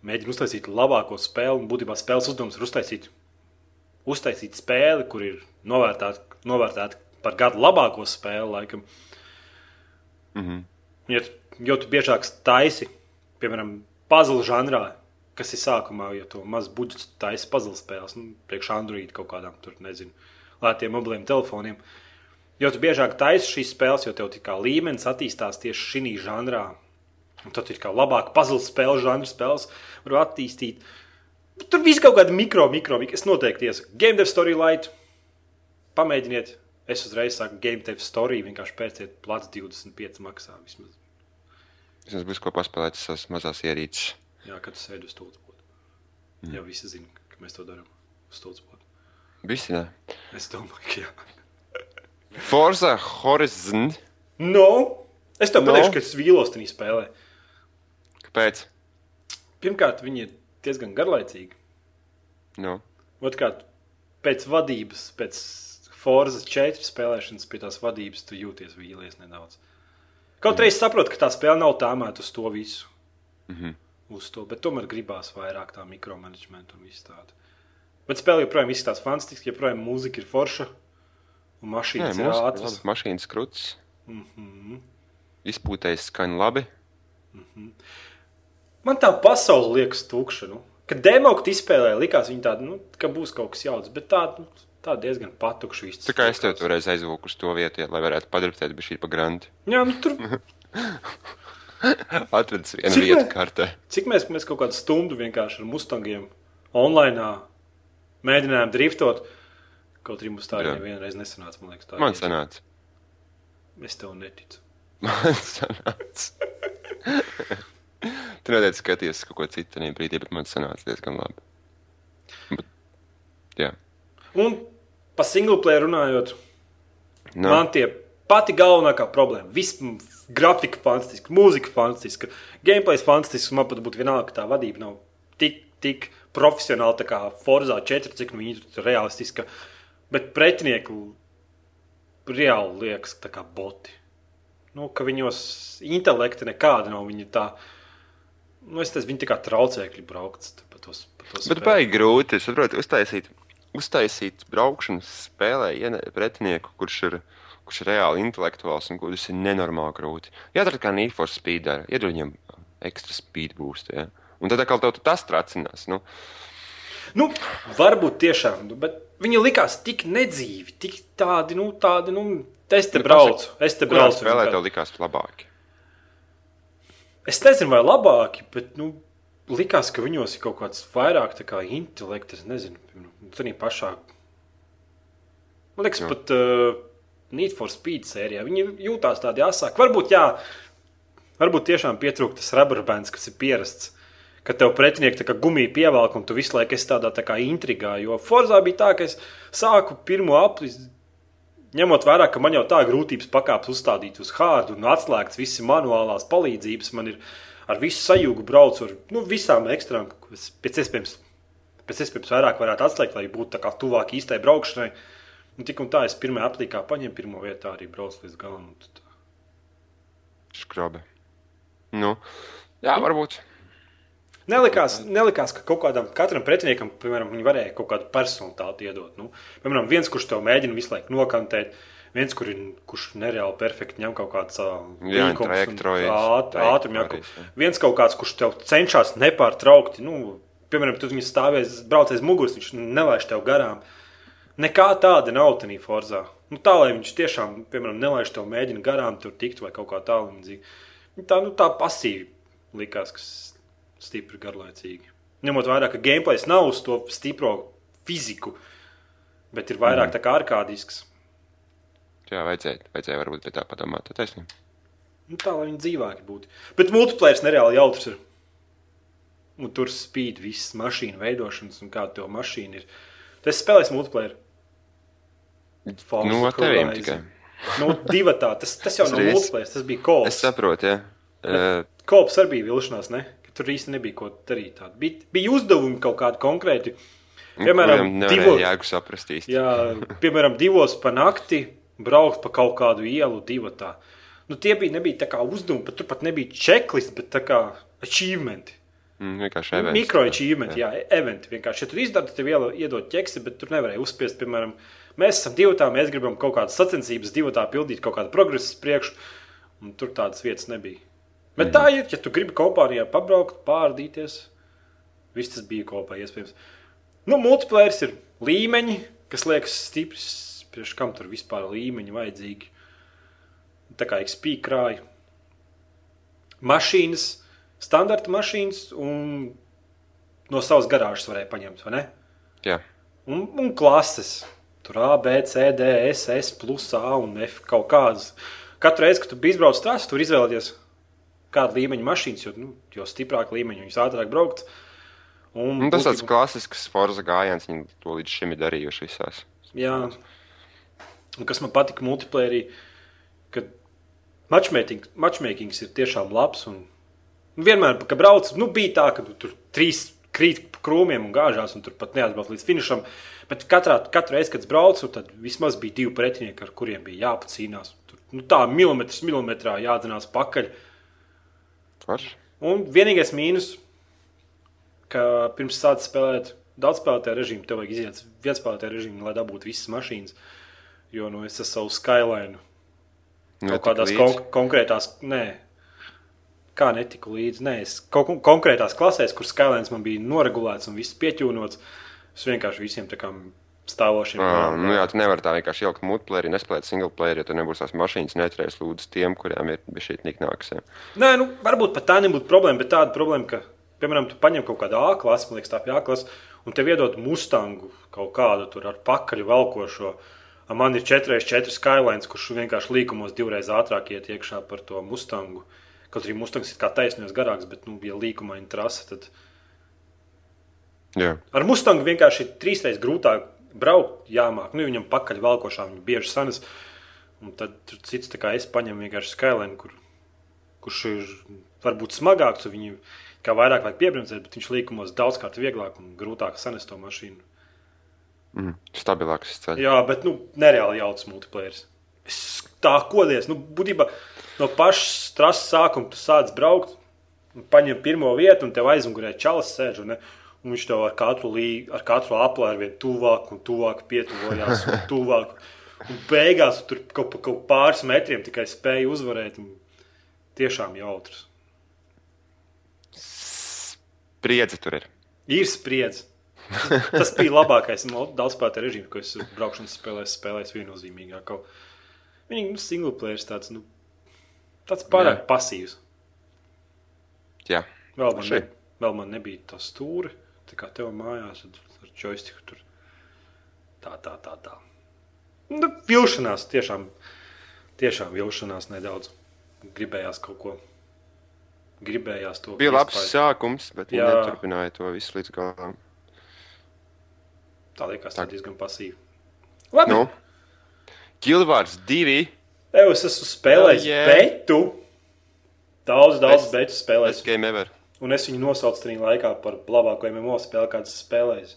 mēģina uztaisīt labāko spēli. Un būtībā spēles uzdevums ir uztaisīt, uztaisīt spēli, kur ir novērtēta novērtēt par gadu labāko spēli. Laikam. Mhm. Jo, tu- jo tu biežāk taisi, piemēram, puzzle žanrā, kas ir sākumā, ja to maz budžets taisa puzzle spēles, nu, priekš Android kaut kādām tur, nezinu, lētiem mobiliem telefoniem. Jo tu biežāk taisi šīs spēles, jo tev kā līmenis attīstās tieši šī žanrā. Un tad ir kā labāk puzzle spēle, žanra spēles, var attīstīt. Tur viss kaut kāda mikro, mikro, mikro. Es noteikti iesaku. Game Dev Story Light. Pamēģiniet. Es uzreiz saku, Game Dev Story vienkārši pērciet plats 25 maksā vismaz. Vismaz būs ko paspēlēt savas mazās ierīces. Jā, kad tu sēdi uz stūra spoda. Mm. Jā, visi zina, ka mēs to darām uz stūra spoda. Visi ne. Es domāju, ka jā. Forza Horizon. No! Es tev No. pateikšu, ka es vīlos tajā spēlē. Kāpēc? Pirmkārt, viņi ir diezgan garlaicīgi. Nu, Otrkārt, pēc vadības, pēc Forza 4 spēlēšanas, pie tās vadības, tu jūties vīlies nedaudz. Kaut arī es saprotu, ka tā spēle nav tāmēta uz to visu. mm -hmm. Uz to, bet tomēr gribās vairāk tā mikromanagementa un viss tāda. Bet spēle joprojām izskatās fantastiski, joprojām mūzika ir forša un Nē, mašīnas ir ātras. mašīnas krūtis. Mm -hmm. Izpūtējis skan labi. Man tā pasaule liekas tukša. Nu. Kad demokti izspēlēja, likās viņa tāda, nu, ka būs kaut kas jauns, bet tā, nu, tā diezgan patukša viss. Tā kā es tev toreiz aizvilku uz to vietu, lai varētu padarbēt, bet šī pa granti. Jā, nu tur. Atradis vienu Cik vietu mē- kartē. Cik mēs, mēs kaut kādu stundu vienkārši ar mustangiem online mēģinājām driftot. Kaut arī mums tā arī Jā. nevienreiz reiz nesanāca. Man liekas, tā Man sanāca. Es tev neticu. Man sanāca. tu nedēļ skaties kaut ko citu tajā brīdī, bet man sanāca diezgan labi. Bet, jā. Un par single player runājot, Nu, Man tie pati galvenākā problēma. Viss m, grafika fantastiska, mūzika fantastiska, gameplays fantastisks. Man pat būtu vienalga, ka tā vadība nav tik, tik profesionāla, tā kā Forza 4, cik nu realistiska. Bet pretinieku reāli liekas, tā kā boti. Nu, ka viņos intelekta nekāda nav. Viņi tā, nu, es teicu, viņi tā kā traucēkļi braukt pa tos. Pa tos Bet baigi grūti, es saprotu, uztaisīt, uztaisīt braukšanas spēlē iene- pretinieku, kurš ir, kurš ir reāli intelektuāls un kurš ir nenormāli grūti. Jādara kā Need for Speed dara, iedod viņam ekstra speed boost, ja? Un tad atkal tas tracinās, nu. Nu, varbūt tiešām, nu, bet viņi likās tik nedzīvi, tik tādi, nu, tādi, nu, es te Nu, braucu, es te Kurā braucu. spēlē vienkārši. tev likās labāk? Es nezinu, vai labāki, bet, nu, likās, ka viņos ir kaut kāds vairāk tā kā intelekts, es nezinu, tādā pašā. Man liekas, Jā. pat uh, Need for Speed sērijā viņi jūtās tādi asāki. Varbūt, jā, varbūt tiešām pietrūkst tas rubber bands, kas ir pierasts. Kad tev pretinieki tā kā gumija pievelk, un tu visu laiku esi tādā tā kā intrigā. Jo Forzā bija tā, ka es sāku pirmo apli, ņemot vērā, ka man jau tā grūtības pakāpes uzstādīt uz hārdu un atslēgts visi manuālās palīdzības. Man ir ar visu sajūgu braucu ar nu, visām ekstrām, ko es pēc iespējams, pēc iespējams vairāk varētu atslēgt, lai būtu tā kā tuvāk īstai braukšanai. Un tik un tā es pirmā aplikā paņēmu pirmo vietu, arī braucu līdz galam. Skrobe. Nu, jā, varbūt. Nelikās, nelikās, ka kaut kādam katram pretiniekam, piemēram, viņi varēja kaut kādu personalitāti iedot. Nu, piemēram, viens, kurš tev mēģina visu laiku nokantēt, viens, kur kurš nereāli perfekti ņem kaut kādas jā. Viens kaut kāds, kurš tev cenšas nepārtraukti, nu, piemēram, tu viņu stāvēs, brauc aiz muguras, viņš nelaiž tev garām. Nekā tāda nav tajā forzā. Nu, tā, lai viņš tiešām, piemēram, nelaiž tev mēģina garām tur tikt vai kaut kā tālāk. Tā, nu, tā pasīvi likās, kas stipri garlaicīgi. Ņemot vērā, ka gameplays nav uz to stipro fiziku, bet ir vairāk tā kā arkādisks. Jā, vajadzēja, vajadzēja varbūt pie tā padomāt. Tā taisnība. Nu, tā lai viņi dzīvāki būtu. Bet multiplayer nereāli jautrs ir. Un tur spīd visas mašīnu veidošanas un kāda to mašīna ir. Tas spēlēs multiplayer. False Nu, ar tevīm tikai. Nu, divi tā. Tas, tas jau nav multiplayer, tas bija kops. Es saprotu, jā. Uh, Kops arī bija vilšanās, ne? Tur īsti nebija ko darīt. Tādu. Bija, bija uzdevumi kaut kādi konkrēti. Piemēram, nevarēja divo- jēgu saprast. Jā, piemēram, divos pa nakti braukt pa kaut kādu ielu, divu tā. Nu, tie bija, nebija tā kā uzdevumi, bet tur pat nebija checklists, bet tā kā achievementi. Mm, vienkārši events. Mikroachievementi, jā, jā eventi. Vienkārši, ja tur izdara, tad tev ielo- iedod ķeksi, bet tur nevarēja uzspiest, piemēram, mēs esam divi tā, mēs gribam kaut kādas sacensības, divi tā pildīt kaut kādu progresu priekšu, un tur tādas vietas nebija. Bet tā ir, ja tu gribi kompānijā pabraukt, pārdīties, viss tas bija kopā iespējams. Nu, multiplayer ir līmeņi, kas liekas stiprs, priekš kam tur vispār līmeņi vajadzīgi. Tā kā XP krāja. Mašīnas, standarta mašīnas un no savas garāžas varēja paņemt, vai ne? Jā. Un, un klases. Tur A, B, C, D, S, S, plus A un F kaut kādas. Katru reizi, kad tu biji izbraucis tās, tur izvēlēties kādu līmeņa mašīnas, jo, nu, jo stiprāk līmeņi viņas ātrāk braukt. Un, Nu, tas tāds būtībā- klasisks Forza gājiens, viņi to līdz šim ir darījuši visās. Jā, un kas man patika multiplayerī, kad matchmaking, matchmakings ir tiešām labs. Un vienmēr, kad brauc, nu, bija tā, ka tu tur trīs krīt pa krūmiem un gāžās, un tur pat neatbrauc līdz finišam. Bet katrā, katru reizi, kad es braucu, tad vismaz bija divi pretinieki, ar kuriem bija jāpacīnās. Tur, nu, tā milimetrs milimetrā jādzinās pakaļ. Forši. Un vienīgais mīnus, ka pirms sācis spēlēt daudzspēlētāju režīmu, tev vajag iziet vienspēlētāju režīmu, lai dabūtu visas mašīnas. Jo nu, es esmu savu skyline kaut kādās kon konkrētās, nē, kā netiku līdzi. Nē, es kaut kon konkrētās klasēs, kur skylines man bija noregulēts un viss pieķūnots, es vienkārši visiem tā kā stāvošiem. À, nu jā, tu nevari tā vienkārši ielikt multiplayer, nespēlēt single player, ja tur nebūs tās mašīnas, neturēs lūdzu tiem, kuriem ir bijis šī niknākas. Nē, nu, varbūt pat tā nebūtu problēma, bet tāda problēma, ka, piemēram, tu paņem kaut kādu A klasu, man liekas, tā ir A klasa, un tev iedod mustangu kaut kādu tur ar pakaļ velkošo. A Man ir 4x4 skylines, kurš vienkārši līkumos divreiz ātrāk iet iekšā par to mustangu. Kaut arī mustangs ir kā taisnīgs garāks, bet, nu, ja līkumaina trasa, tad Jā, ar mustangu vienkārši ir trīsreiz grūtāk braukt, jāmāk. Nu, viņam pakaļ velkošā viņa bieži sanas. Un tad cits, tā kā es paņemu vienkārši skyline, kur, kurš ir varbūt smagāks, un viņu kā vairāk vajag piebremzēt, bet viņš līkumos daudzkārt vieglāk un grūtāk sanest to mašīnu. mm, stabilāks ceļš. Jā, bet nu, nereāli jauts multiplayer. Es tā kodies, nu, būtībā no pašas trases sākuma tu sāc braukt, paņem pirmo vietu, un tev aizmugurē čalis sēž. Un, ne, un viņš tev ar katru, lī, ar katru apli ar vien tuvāk un tuvāk pietuvojās. Un tuvāk. Un beigās tu tur kaut, kaut pāris metriem tikai spēja uzvarēt. un Tiešām jautrs. Priedze tur ir. Ir spriedzi. Tas, tas bija labākais daudzspēlētāju režīms, ko es braukšanas spēlēs spēlēju viennozīmīgāk. Viņi nu, single player tāds, nu, tāds pārāk Jā. pasīvs. Jā, Vēl man, ne, vēl man nebija tā stūri, tā kā tev mājās ar joystiku tur. Tā, tā, tā, tā. Nu, vilšanās, tiešām, tiešām vilšanās nedaudz. Gribējās kaut ko. Gribējās to bija labs piespaikt. sākums, bet viņi neturpināja to visu līdz galam. Tā liekas, Tā. diezgan pasīvi. Labi. Nu, Gilvārds divi. Evo, es esmu spēlējis Oh, yeah. betu. Daudz, daudz Best- betu spēlējis. Best game ever. Un es viņu nosaucu trījā laikā par labāko MMO spēli, kādas spēlējis.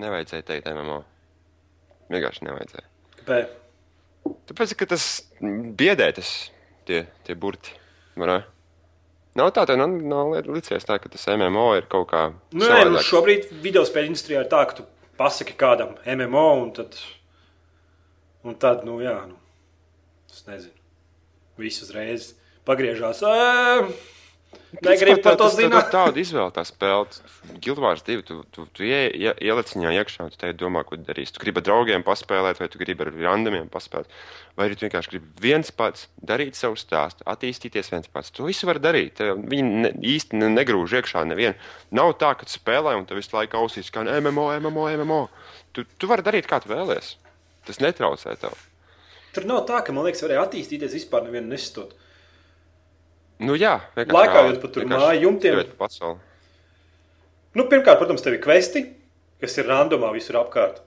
Nevajadzēja teikt MMO. Vienkārši nevajadzēja. Kāpēc? Tāpēc, ka tas biedē tas tie, tie burti. ne? Nav tā, tā nav, nav licies tā, ka tas MMO ir kaut kā. Nu, nē, nu, šobrīd video spēļu industrijā ir tā, ka tu pasaki kādam MMO, un tad, un tad nu, jā, nu, es nezinu, viss uzreiz pagriežās. "Ē, Negribu par to zināt. tā- Tāda izvēle, tā spēle. Guildvārs 2, tu, tu, tu ie, ie, ieliec viņā iekšā, tu te domā, ko darīsi. Tu gribi ar draugiem paspēlēt, vai tu gribi ar randomiem paspēlēt, vai arī tu vienkārši gribi viens pats darīt savu stāstu, attīstīties viens pats. To visu var darīt. Viņi ne, īsti ne, negrūž iekšā nevienu. Nav tā, ka spēlē un tev visu laiku ausīs, kā MMO, MMO, MMO. Tu, tu vari darīt, kā tu vēlies. Tas netraucē tev. Tur nav tā, ka man liekas, varēja attīstīties vispār nevienu nesistot. Nu, jā, Laikājot pa tur māju jumtiem. Nu, pirmkārt, protams, tev ir kvesti, kas ir randomā visur apkārt.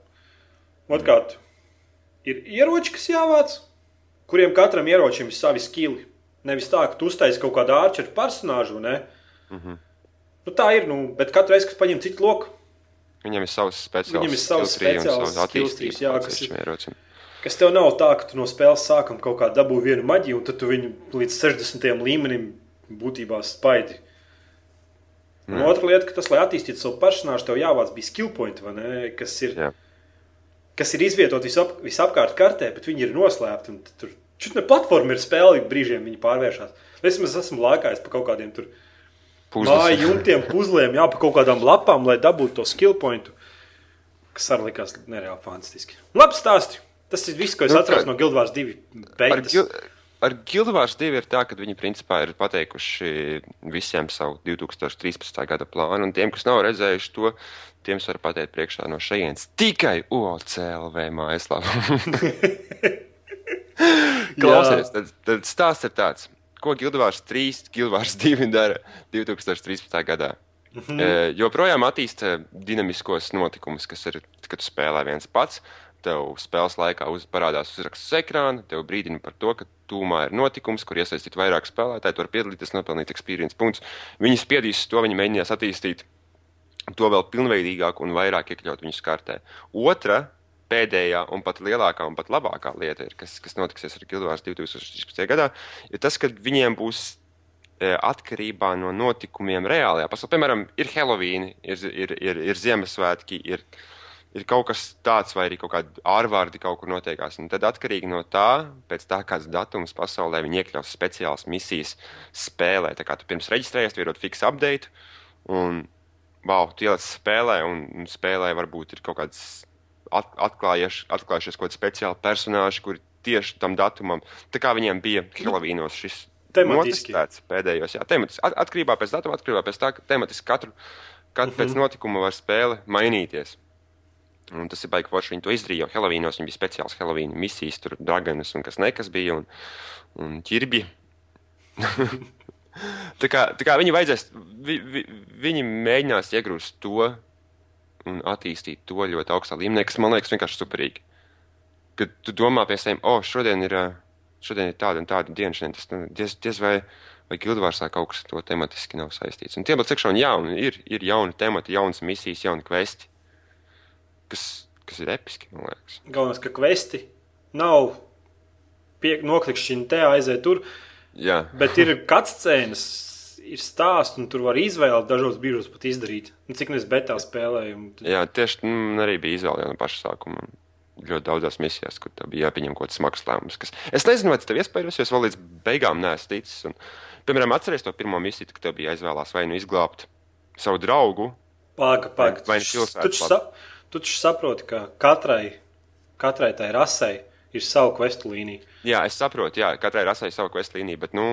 Otrkārt, ir ieroči, kas jāvāc, kuriem katram ieročim ir savi skili. Nevis tā, ka tu uztaisīji kaut kādu ārču personāžu, ne? Mm. -hmm. nu, tā ir, nu, bet katru reizi, kad paņem citu loku, Viņam ir savs speciāls Viņam ir savs speciāls savs skill attīstības trees, jā, kas ir- šim ierocim. Kas tev nav tā, ka tu no spēles sākuma kaut kā dabū vienu maģiju, un tad tu viņu līdz 60. līmenim būtībā spaidi. Un Jā. otra lieta, ka tas, lai attīstītu savu personāžu, tev jāvāc bija skill point, ne? Kas ir, Jā. kas ir izvietoti visap, visapkārt kartē, bet viņi ir noslēpti. un Tur čutne platforma ir spēle, brīžiem viņi pārvēršas. Es vismaz esmu lēkājis pa kaut kādiem tur māju jumtiem, puzlēm, jā, pa kaut kādām lapām, lai dabūtu to skill pointu, kas arī likās nereāli fantastiski. Labi stāsti! Tas ir viss, ko es Nu, kā- no Guildvārs 2 Ar, beigas. gil, ar Guildvārs 2 ir tā, ka viņi principā ir pateikuši visiem savu 2013. gada plānu, un tiem, kas nav redzējuši to, tiem es varu pateikt priekšā no šejienes tikai OCLV mājaslapā. Klausies, tad, tad stāsts ir tāds, ko Guildvārs 3, Guildvārs 2 dara 2013. gadā. Mm -hmm. e, joprojām attīsta dinamiskos notikumus, kas ir, kad spēlē viens pats. Tev spēles laikā uz, parādās uzraksts uz ekrāna, tev brīdina par to, ka tūmā ir notikums, kur iesaistīt vairāk spēlētāju, tu vari piedalīties, nopelnīt experience punktus. Viņi spiedīs to, viņi mēģinās attīstīt to vēl pilnveidīgāk un vairāk iekļaut viņu skartē. Otra, pēdējā un pat lielākā un pat labākā lieta, ir, kas, kas notiksies ar Guildvārs 2013. gadā, ir tas, ka viņiem būs e, atkarībā no notikumiem reālajā pasaulē. Piemēram, ir Halloween, ir, ir, ir, ir Ziemassvētki, ir, ir kaut kas tāds, vai arī kaut kādi ārvārdi kaut kur notiekās. Un tad atkarīgi no tā, pēc tā kāds datums pasaulē, viņi iekļaus speciālas misijas spēlē. Tā kā tu pirms reģistrējies, tu ierod fiks update, un wow, tu ieliec spēlē, un, spēlē varbūt ir kaut kāds at, atklājušies kaut kādi speciāli personāži, kuri tieši tam datumam, tā kā viņiem bija Helovīnos šis Tematiski. noticēts pēdējos, jā, tematiski. At, atkarībā pēc datuma, atkarībā pēc tā, ka tematiski katru, katru uh -huh. pēc notikuma var spēle mainīties. Un tas ir baigi forši. Viņi to izdarīja jau Helovīnos. Viņam bija speciāls Helovīna misijas, tur dragonas un kas nekas bija, un, un ķirbi. tā, kā, tā kā viņi vajadzēs, vi, vi, viņi mēģinās iegrūst to un attīstīt to ļoti augstā līmenī, kas man liekas vienkārši superīgi. Kad tu domā pie sevis, oh, šodien ir, šodien ir tāda un tāda diena, šodien tas nu, diez, diez vai, vai Gildvārsā kaut kas to tematiski nav saistīts. Un tie vēl cekšā un jauni, ir, ir jauni temati, jaunas misijas, jauni kvesti, kas, kas ir episki. Galvenais, ka kvesti nav pie, noklikšķini te aiziet tur, Jā, bet ir cutscenes, ir stāsts, un tur var izvēlēt dažos brīžos pat izdarīt. Nu, cik nu es betā spēlēju. un tad- jā tieši nu, man arī bija izvēle jau no paša sākuma. Ļoti daudzās misijās, kur bija jāpieņem kaut kāds smags lēmums. Kas... Es nezinu, vai tas tev iespējams, jo es vēl līdz beigām neesmu ticis. Un, piemēram, atceries to pirmo misiju, kad tev bija jāizvēlās vai nu izglābt savu draugu, Pāga, pāga. Vai- pilsētas taču sa, tu taču saproti, ka katrai, katrai tai rasei ir sava kvestu līnija. Jā, es saprotu, jā, katrai rasai savu questu līniju, bet nu,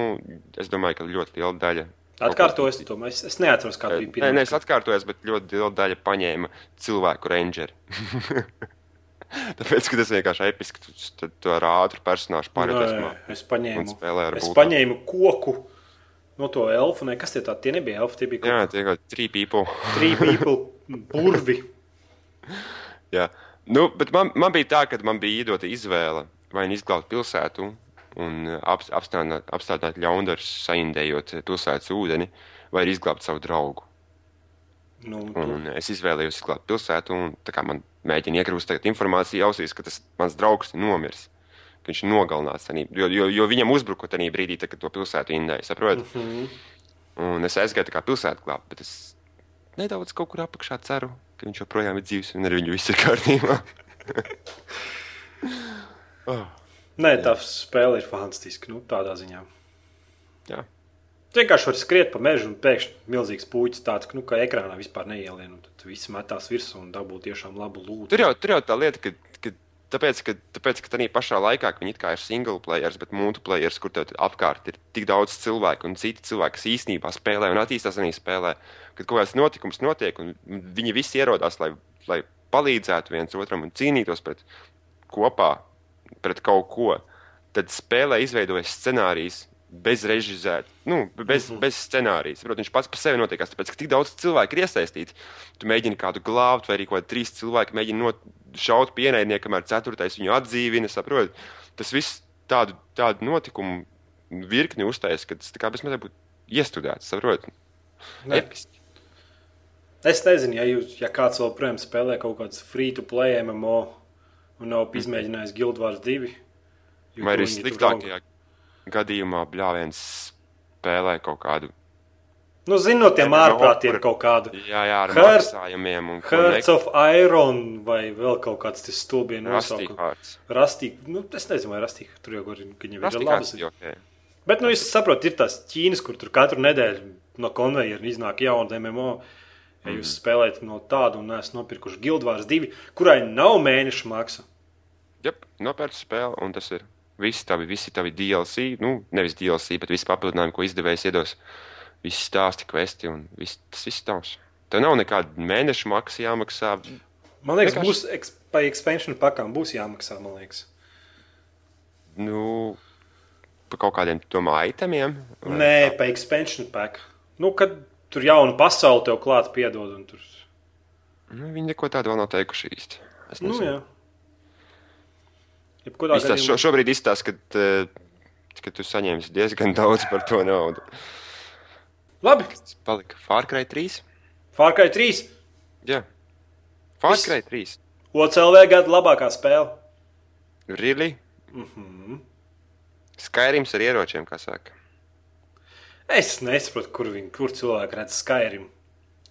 es domāju, ka ļoti liela daļa. Atkārtojas to. Es, es neatceros, kā bija Nē, pirmā. nē, es atkārtojos, bet ļoti liela daļa paņēma cilvēku rangeri. Tāpēc, ka tas vienkārši episki, tu, tu, tu ar ātru personāžu pārējies. Nē, es paņēmu, es būtām. paņēmu koku no to elfu. Ne, kas tie tādi? Tie nebija elfi, tie bija Jā, kaut tie kaut kādi trīs people. trīs people burvi. Jā. Nu, bet man, man bija tā, ka man bija iedota izvēle vai nu izglābt pilsētu un ap, apstādināt, apstādināt ļaundarus, saindējot pilsētas ūdeni, vai izglābt savu draugu. Nu, Un es izvēlējos izglābt pilsētu, un tā kā man mēģina iekrūst informācija ausīs, ka tas mans draugs ir nomiris. ka Viņš ir nogalināts, tanī, jo, jo, jo viņam uzbruka tajā brīdī, tā, kad to pilsētu indēja. Saprotat? mm -hmm. Un es aizgāju tā kā pilsētu glābt, bet es nedaudz kaut kur apakšā ceru, ka viņš joprojām ir dzīves un ar viņu viss ir kārtībā. oh, Nē, tā spēle ir fantastiska. Nu, tādā ziņā. jā. Tu vienkārši vari skriet pa mežu un pēkšņi milzīgs puķis tāds, ka, nu, ka ekrānā vispār neielien. un Tad viss metās virsū un dabū tiešām labu lūdzu. Tur jau, tur jau tā lieta, ka tāpēc, ka, tāpēc, ka tā pašā laikā, ka viņi ir single players, bet multiplayer, kur tev apkārt ir tik daudz cilvēku un citi cilvēki, kas īstenībā spēlē un attīstās arī spēlē, kad kaut kāds notikums notiek un viņi visi ierodās, lai, lai palīdzētu viens otram un cīnītos pret kopā pret kaut ko, tad spēlē izveidojas scenārijs. Bez režisēta, nu, bez, mm -hmm. bez scenārijas. Protams, viņš pats par sevi notiekās, tāpēc, ka tik daudz cilvēku ir iesaistīti. Tu mēģini kādu glābt, vai arī kaut kādi trīs cilvēki mēģina šaut pienaidnieku, kamēr ceturtais viņu atdzīvina. Saprot? Tas viss tādu, tādu notikumu virkni uztaisīs, ka tas bezmazliet būtu iestudēts. Saprot? Episki. Es nezinu, ja, jūs, ja kāds vēl projām spēlē kaut kādas free-to-play MMO un nav izmēģinājis Guild Wars 2. jo Vai arī sliktākajā gadījumā bļāviens spēlē kaut kādu. Nu, zinot, tiem ārprātiem kaut kādu. Jā, jā ar Heart- maksājumiem un Hearts of Iron vai vēl kaut kāds tas stulbien nosaukums. Rastīgi, nu, es nezinu, vai rastīgi tur jau ir, ka viņiem ir labas. ir ok. Bet, nu, es saprotu, ir tās Ķīnas, kur tur katru nedēļu no konveijera iznāk jauna MMO. Ja Mhm. jūs spēlējat no tādu un esat nopirkuši Guild Wars 2, kurai nav mēneša maksa. Jā, nopērts spēle, un tas ir. Visi tavi, visi tavi DLC, nu, nevis DLC, bet visi papildinājumi, ko izdevējs iedos. Visi stāsti, kvesti un viss, tas viss tavs. Tev nav nekāda mēneša maksa jāmaksā. Man liekas, Vienkārši- būs eks, pa expansion pakām būs jāmaksā, man liekas. Nu, par kaut kādiem tomā itemiem. Nē, pa expansion pack. Nu, kad tur jauna pasaule tev klāt piedod un tur. Nu, viņi neko tādu vēl nav teikuši īsti. Es Nu, nezinu. jā. Jebkurā Izstāst, šo, gadījumā. šobrīd izstāsta, ka, eh, ka tu saņemsi diezgan daudz par to naudu. Labi, Tas palika Cry 3. Far Cry 3. Jā. Cry 3. OCLV gada labākā spēle. Really? Mm -hmm. Skaidrs ar ieročiem, kā saka. Es nesaprotu, kur, viņi, kur cilvēki redz Skyrim.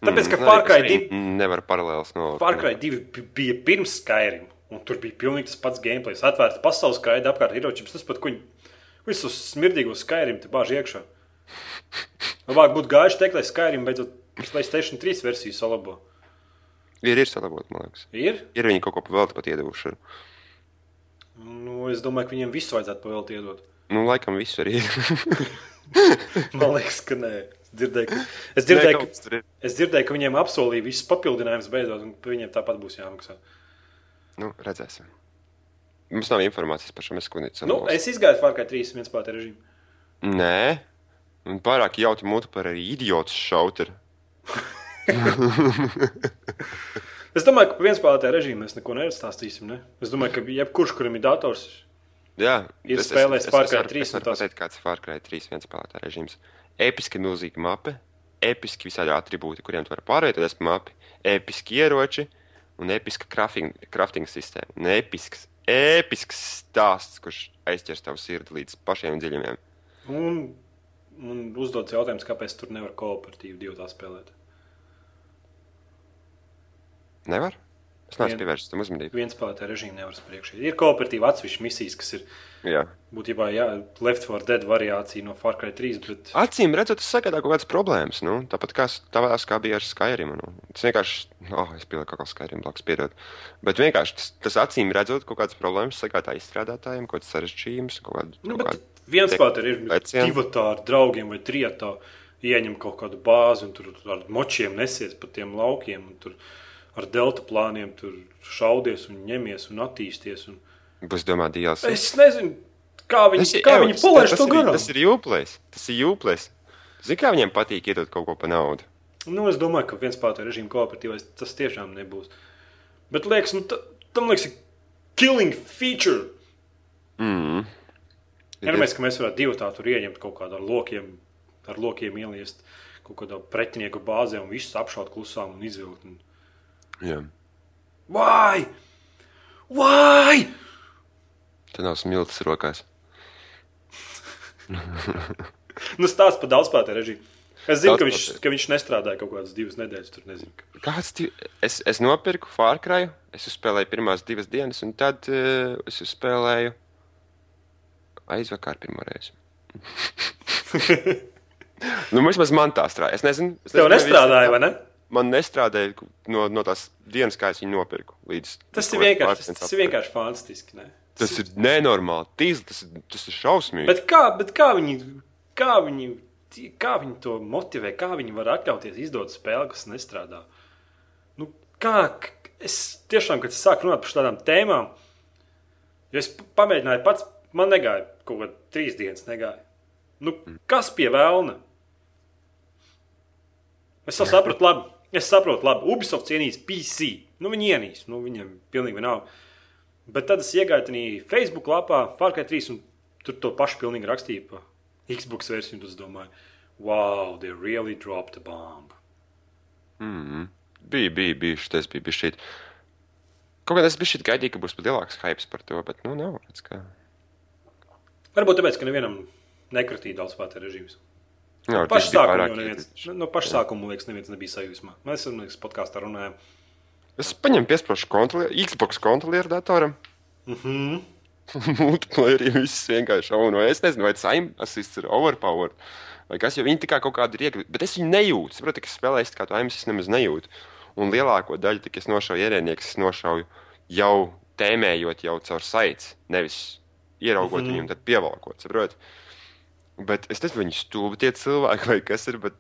Tāpēc, ka Mm, Far Cry es 2, arī Nevar paralēlis no. Cry 2 bi- bija pirms Skyrim. Un tur bija pilnīgi tas pats gameplay. Atvērta pasaules skraida apkārt ieročiem. Tas pat, ko viņi visus smirdīgos Skyrim te bāž iekšā. Labāk būtu gājuši teikt, lai Skyrim beidzot PlayStation 3 versiju salabo. Ir, ir salabot, man liekas. Ir? Ir viņi kaut ko pavēlti pat iedevuši. Nu, es domāju, ka viņiem visu vajadzētu pavēlt iedot. Nu, laikam viss arī ir. Man liekas, ka nē. Es dzirdēju, ka, es dzirdēju, ka, es dzirdēju, ka viņiem apsolīja visus papildinājumus beidzot, un viņiem tāpat būs jāmaksā. Nu, redzēsim. Mums nav informācijas par šo meskunīcu. Nu, es izgāju Cry 3 viens pāta režīmu. Nē, un pārāk jautri mutu par arī idiotu šauteru. Es domāju, ka par viens spēlētāju režīmu mēs neko nestāstīsim. Ne? Es domāju, ka jebkurš, kuram ir dators, Jā, Ir spēlējis varu- 3 Es varu pateikt, kāds ir Cry 3 viens spēlētāja režīms. Episki milzīga mape, episki visādi attribūti, kuriem tu vari pārvietoties pa mapi, episki ieroči un episka crafting, crafting sistēma. Un episks, episks stāsts, kurš aizķers tavu sirdi līdz pašiem dziļumiem. un, un uzdodas jautājums, kāpēc tur nevar kooperatīvi divi tā spēlēt. Nevar? Es neesmu pievērsis tam uzmanību. Viens spēlētāju režīmu nevar spriekšā. Ir kooperatīvi atsevišķi misijas, kas ir Jā. būtībā jā, Left 4 Dead variācija no Far Cry 3. Bet... Acīm redzot, tas sagādā kaut kādas problēmas. Nu? Tāpat kā tavās, kā bija ar Skyrim. Nu? Tas vienkārši, oh, es pieliku kaut kā Skyrim blakus, piedod. Bet vienkārši tas, tas acīm redzot, kaut kādas problēmas sagādā izstrādātājiem, kaut kāds sarežģījums, kaut kāda. Nu, kāda- viens spēlētājs ir divi ar draugiem vai trijotā. Ieņem kaut kādu bāzi un tur ar močiem nesies pa tiem laukiem. Tur ar delta plāniem tur šaudies un ņemies un attīsties. Un... Būs domā, DLC. Es nezinu, kā viņi, Tas ir- kā viņi palaiž to garām. Tas ir jūplēs. Tas ir jūplēs. Zini, kā viņiem patīk iedot kaut ko pa naudu. Nu, es domāju, ka viens spēlētāju režīmu kooperatīvais tas tiešām nebūs. Bet liekas, nu, ta, tam liekas, ir killing feature. Mm. Iedomājieties, ka mēs varētu divu tādu ieņemt kaut kādā ar lokiem, ar lokiem ieliest kaut kādā pretinieku bāzē un visus apšaut klusām un izvilkt. Un... Jā. Vai! Vai! Tad nav smilts rokās. Nu, stāsts par daudzspēlētāju režīmu. Es zinu, ka viņš, ka viņš nestrādāja kaut kādas divas nedēļas. Tur nezinu. Kāds ti... es, es nopirku Cry, es uzspēlēju pirmās divas dienas, un tad uh, es uzspēlēju aizvakar pirmo reizi. Nu, vismaz man tā strādāja. Es nezinu, es Tev nestrādāja, vai ne? Man nestrādāja no, no tās dienas, kā es viņu nopirku. Līdz, Tas ir tas, tas ir vienkārši fantastiski. Ne? Tas ir nenormāli. Tīzli, tas, ir- tas ir šausmīgi. Bet kā, bet kā viņi, kā viņi, kā viņi to motivē, kā viņi var atļauties izdot spēli, kas nestrādā? Nu, kā, es tiešām, kad es sāku runāt par šādām tēmām, jo es pamēģināju pats, man negāja kaut kāda trīs dienas negāja. Nu, kas pie vēlna? Es jau saprotu, labi. Es saprotu, labi. Ubisoft cienīs PC. Nu, viņi ienīs, nu, viņiem pilnīgi vienalga. Bet tad es iegāju tajā Facebook lapā, Fārkai 3, un tur to pašu pilnīgi rakstīja pa Xbox versiju. tad Es domāju, wow, they really dropped a bomb. Bija, bija, bija šis, bija, bija šī. Kaut kā es biju šeit gaidīju, ka būs lielāks hype par to, bet, nu, nav. Kā... Varbūt tāpēc, ka nevienam nekritīja daudz spēlētāju režīms. Jā, Pašu sākumu jau neviens, no paša sākuma, liekas, neviens nebija sajūsmā. Mēs esam podkāstā runājām. Es paņēmu piesprošu kontrolieru, Xbox kontrolieru datoram. Mhm. Multiplayerī viss vienkārši auno. Es nezinu, vai tas assists ir overpowered. Vai kas, jo viņi kā kaut kādu ir iekļuvuši. Bet es viņu nejūtu. Es saprotu, ka es spēlēju, es kā to aim assist nemaz nejūtu. Un lielāko daļu, tik es nošauju ierēniekus, es nošauju jau tēmējot jau caur saiti. Nevis ieraugot mm -hmm. viņu un tad pievalkot. Saprot? Bet es nezinu, viņi stulbi tie cilvēki vai kas ir. Bet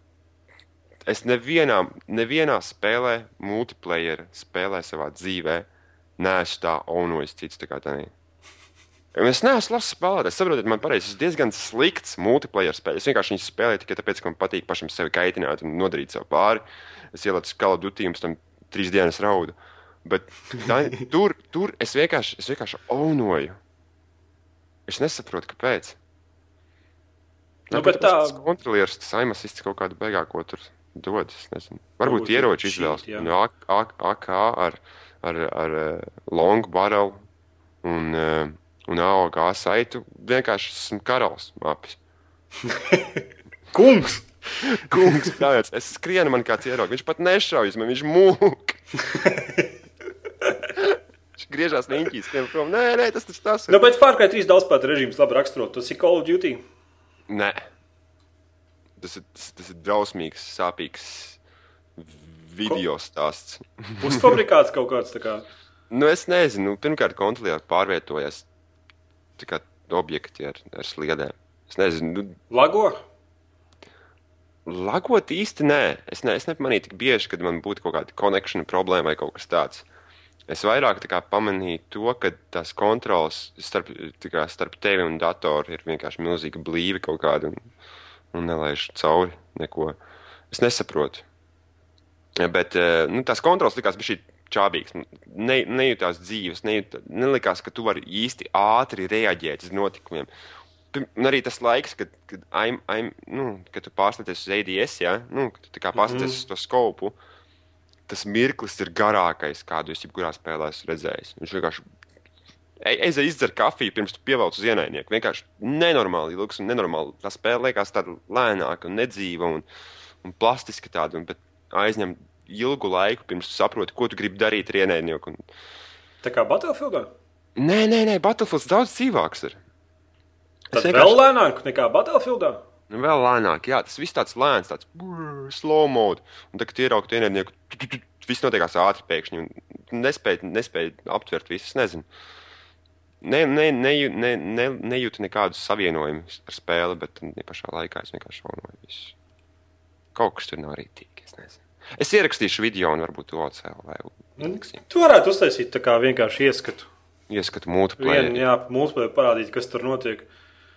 es nevienā, nevienā spēlē, multiplayer spēlē savā dzīvē, neesmu tā onojis cits tā tā. Es neesmu labs spēlētājs. Saprotiet, man pareizi, es diezgan slikts multiplayer spēlē. Es vienkārši viņu spēlēju tikai tāpēc, ka man patīk pašam sevi kaitināt un nodarīt sev pāri. Es ieliku Call of Duty un tam trīs dienas raudu. Bet tā, tur, tur es vienkārši, es vienkārši onoju. Es nesaprotu, kāpēc. Nu, bet tāpēc, tā- Tas kontrolieris, tas aimasists kaut kādu beigā, ko tur dod. es nezinu. Varbūt Varbūt ieroči ir izvēlas. No AK, AK, ar, ar, ar uh, long barrel un, uh, un AOG saitu. Vienkārši esmu karalis mapis. Kungs! Kungs, kāds, es skrienu, man kāds ierauga. Viņš pat nešaujas, man viņš mūk. Viņš griežās niņķīs, skrien prom. Nē, nē, tas tas tas ir. Nu, bet Fārkai 3 daudz spēlētāju režīms labi raksturot. Tas ir Call of Duty. Nē. Tas ir, tas, tas ir drausmīgs, sāpīgs video stāsts. Pusfabrikāts kaut kāds. tā Kā. Nu, es nezinu, pirmkārt, kontrolieris pārvietojas kā objekti ar, ar sliedēm. Es nezinu, nu, Lago? lagot īsti nē. Es, ne, es nepamanīju tik bieži, kad man būtu kaut kāda konekšana problēma vai kaut kas tāds. Es vairāk kā pamanīju to, ka tās kontrols starp, kā starp tevi un datoru ir vienkārši milzīga blīve kaut kāda un, un nelaiž cauri neko. Es nesaprotu. Bet eh, nu, tās kontrols likās bija šī čābīgs. Ne, nejūtās dzīves, nejūt, nelikās, ka tu vari īsti ātri reaģēt uz notikumiem. Un arī tas laiks, kad, kad, I'm, I'm, nu, kad tu pārstāties uz ADS, ja? nu, kad tu pārstāties mm -hmm. uz to skopu, tas mirklis ir garākais, kādu es jebkurā spēlē esmu redzējis. Viņš vienkārši Ej, izdzer kafiju, pirms tu pievelc uz ienaidnieku. Vienkārši nenormāli ilgs un nenormāli. Tā spēle liekas tāda lēnāka un nedzīva un, un plastiska tāda, un, bet aizņem ilgu laiku, pirms tu saproti, ko tu gribi darīt ar ienaidnieku. Un... Tā kā Battlefieldā. Nē, nē, nē, Battlefields daudz dzīvāks ir. Tas vienkārši- vēl lēnāk nekā Battlefieldā. Nu, vēl lēnāk, jā, tas viss tāds lēns, tāds slow mode. Un tagad ieraugt ienaidnieku, viss notiekās ātri pēkšņi. Nespēja, nespēja aptvert visu, es nezinu. Ne, ne, ne, ne, ne, nejūtu nekādus savienojumus ar spēli, bet ja pašā laikā es vienkārši šaunoju visu. Kaut kas tur nav rītīgi, es nezinu. Es ierakstīšu video un varbūt to ocēlu vai uzliksim. Tu varētu uztaisīt tā kā vienkārši ieskatu. Ieskatu multiplayer. jā, multiplayer parādīt, kas tur notiek.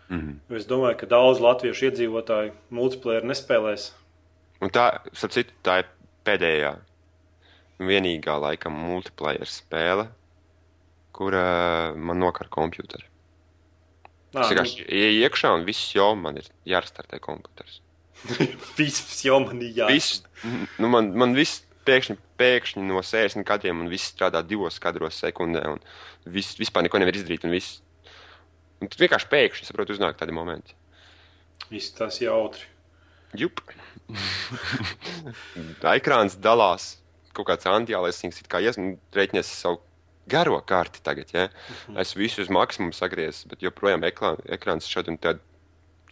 Mm Mhm. -hmm. Es domāju, ka daudz latviešu iedzīvotāju multiplayer nespēlēs. Un tā, starp citu, tā ir pēdējā, vienīgā laikam multiplayer spēle, kura man nokar kompjuteri. Nā, Es vienkārši ieju iekšā un viss jau man ir jārestartē kompjuters. nu, viss jau man ir jā. Viss, nu man, man viss pēkšņi, pēkšņi no 60 kadriem un viss strādā divos kadros sekundē un viss, vispār neko nevar izdarīt un viss. Un tad vienkārši pēkšņi, saprotu, uznāk tādi momenti. Viss tas jautri. Jup. Ekrāns dalās. Kaut kāds antiālēsings, it kā iesprūdinies savu garo karti tagad. Ja? Es visu uz maksimumu sagriezis, bet joprojām ekrān, ekrāns šad un tad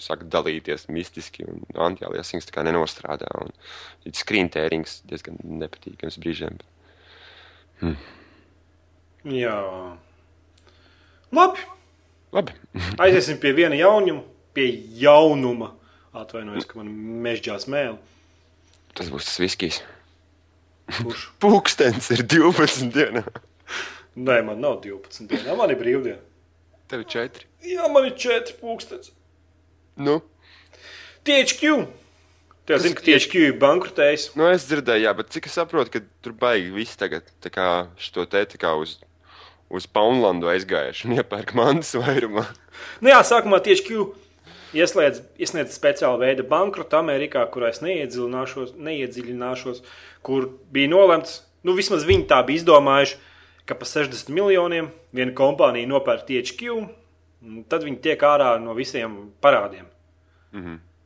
sāk dalīties mistiski, un antialiasings tā kā nenostrādā. Un screen tērings diezgan nepatīkams brīžiem. Bet... Jā. Labi. Labi. Aiziesim pie viena jaunuma, pie jaunuma. Atvainojos, ka man mežģās mēlī. Tas būs tas viskijs. Kurš? Pūkstens ir 12 dienā. Nē, man nav 12 dienā, man ir brīvdiena. Tev ir 4. Jā, man ir 4 pūkstens. Nu, THQ. Tie zina, ka THQ ir bankrotējis. nu, es dzirdēju, jā, bet cik es saprotu, ka tur baigi viss tagad tā kā šo te tā kā uz, uz Paunlandu aizgājuši un iepērk mantas vairumā. Nu jā, sākumā THQ ieslēdz, iesniedz speciālu veidu bankrotu Amerikā, kurā es neiedziļināšos, neiedziļināšos, kur bija nolemts, nu vismaz viņi tā bija izdomājuši, ka pa 60 miljoniem viena kompānija nopērk THQ, un tad viņi tiek ārā no visiem parādiem.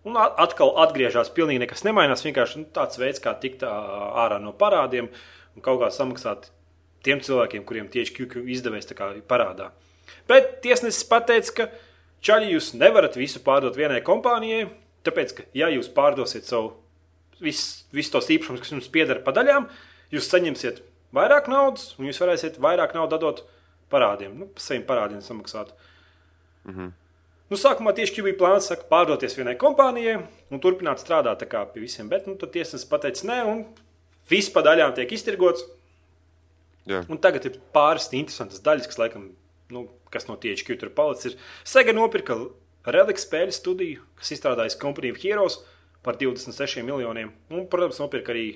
Un a- atkal atgriežas, pilnīgi nekas nemainās. Vienkārši nu, tāds veids, kā tikt ārā no parādiem un kaut kā samaksāt tiem cilvēkiem, kuriem tieši QQ kā parādā. Bet tiesnesis pateica, ka čaļi jūs nevarat visu pārdot vienai kompānijai, tāpēc, ka ja jūs pārdosiet savu visus vis tos īpašumus, kas jums pieder pa daļām, jūs saņemsiet vairāk naudas un jūs varēsiet vairāk naudas dot parādiem, nu, saviem parādiem samaksāt. Nu, sākumā tieši bija plāns saka, pārdoties vienai kompānijai un turpināt strādāt pie visiem, bet nu, tad tiesnesis pateica nē, un viss pa daļām tiek iztirgots. Tagad ir pāris interesantas daļas, kas, laikam, nu, kas no THQ tur palicis. ir. Sega nopirka reliģiju spēļu studiju, kas izstrādājas Company of Heroes par 26 miljoniem. Un, protams, nopirka arī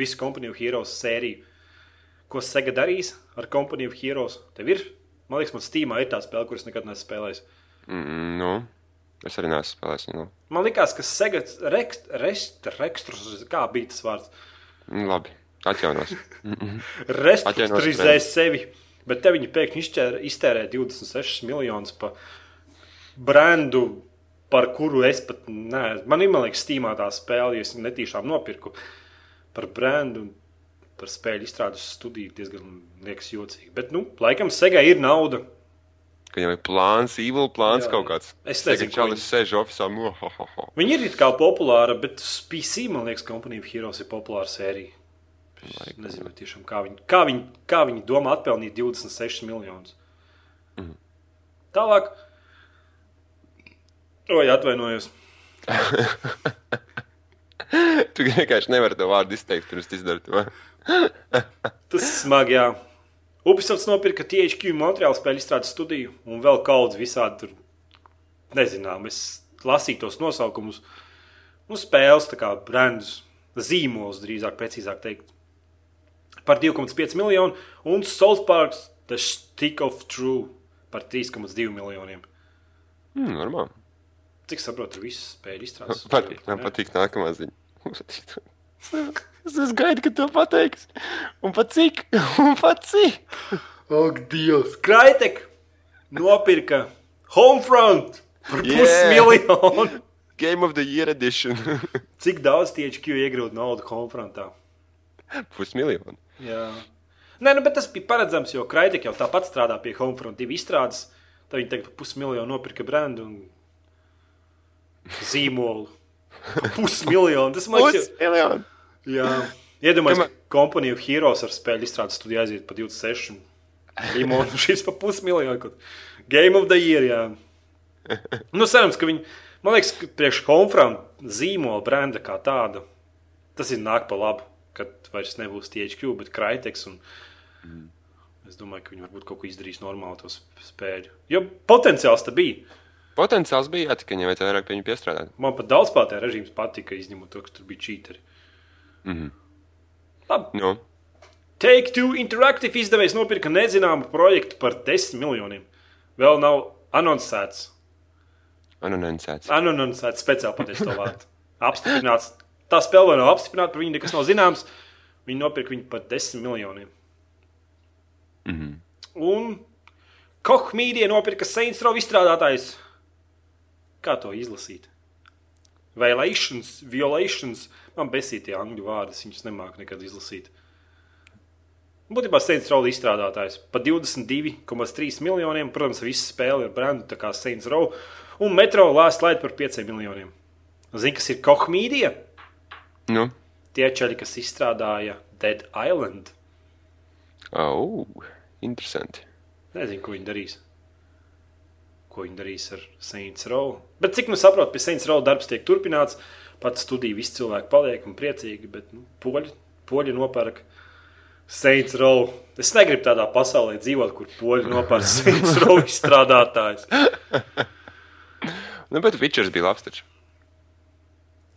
visu Company of Heroes sēriju. Ko Sega darīs ar Company of Heroes? Tev ir, man liekas, man Steamā ir tā spēle, kuras nekad neesmu spēlējis. Mm, nu, es arī neesmu spēlējis. Nu. Man liekas, ka Sega rekst, rest, rekstrus, kā bija tas vārds, Labi, atjaunos. restruktūrizē Atjaunos sevi. Bet te viņi pēkšņi izķēra, iztērē 26 miljonus par brendu, par kuru es pat neesmu. Man ir, liekas, stīmā tā spēle, ja es netīšām nopirku par brendu. Par spēļu izstrādes studiju diezgan liekas jocīgi. Bet, nu, laikam, Segai ir nauda. Ka jau ir plāns, evil plāns Jā, kaut kāds. es nezinu, ko čalis sēž ho. Viņa ir it kā populāra, bet PC, man liekas, Company of Heroes ir populāra sērija. Es nezinu, tiešām, kā, viņi, kā, viņi, kā viņi domā atpelnīt 26 miljonus. Mm. Tālāk. Oi, atvainojos. Tu vienkārši nevari to vārdu izteikt, pirms izdari to. Tas ir smagi, jā. Ubisoft nopirka THQ Montreāla spēļu izstrādes studiju un vēl kaut kādu visādi tur nezinām. Es lasīju tos nosaukumus. Nu, spēles, kā brandus, zīmolus, drīzāk, precīzāk teikt, par 2,5 miljonu un South Park The Stick of True par 3,2 miljoniem. Mm, normāli. Cik saprotu, visas spēļu izstrādes. Patīk, man patīk nākamā ziņa. Es, gaidu, ka tu pateiksi. Un pat cik? Un pat cik? Ak, Dievs! Kraitek nopirka Homefront par Yeah! pusmiljonu. Game of the Year edition. Cik daudz THQ iegrūda naudu Homefrontā? Pusmiljonu. Jā. Nē, nu, bet tas bija paredzams, jo Kraitek jau tāpat strādā pie Homefront divu izstrādes. Tad viņi tagad pusmiljonu nopirka brendu un zīmolu. Par Pusmiljonu. Tas man liekas, Pusmiljonu. jā. Iedomājieties, ka Company of Heroes ar spēļu izstrādes studiju aiziet par 26. Limonu šis par pusmiljonu. Game of the Year, jā. Nu, cerams, ka viņi, man liekas, ka priekš Homefront zīmola brenda kā tāda, tas ir nāk pa labu, kad vairs nebūs THQ, bet Kraiteks. Un... Es domāju, ka viņi varbūt kaut ko izdarīs normāli to sp- spēļu. Jo potenciāls tam bija. Potenciāls bija, jā, tikai viņam vajadzēja vairāk pie viņa piestrādāt. Man pat daudz spēlētāju režīms patika, izņemot to, ka tur bija cheateri. Labi. Nu, Take Two Interactive izdevējs nopirka nezināmu projektu par 10 miljoniem. Vēl nav anoncēts. anonencēts. Anoncēts speciāli pateicis to vārdu. Apstiprināts. Tā spēle vēl nav apstiprināta, par viņu nekas nav zināms. Viņi nopirka viņu par 10 miljoniem. Mm -hmm. Un Koch Media nopirka Saints Row izstrādātājs. Kā to izlasīt? Violations, violations. Man besīja tie angļu vārdi, es viņus nemāku nekad izlasīt. Būtībā Saints Row izstrādātājs par 22,3 miljoniem. Protams, visa spēle ir brendu, tā kā Saints Row. Un metro lāst laid par 5 miljoniem. Zini, kas ir kohmīdija? Nu, Tie čaļi, kas izstrādāja Dead Island. oh, interesanti. Nezinu, ko viņi darīs. Ko viņi darīs ar Saints Row. Bet cik nu saprotu, pie Saints Row darbs tiek turpināts. Pats studija visi cilvēki paliek un priecīgi, bet nu, poļi, poļi nopērk Saints Row. Es negribu tādā pasaulē dzīvot, kur poļi nopērk Saints Row izstrādātājs. Nu, bet Witchers bija labs taču.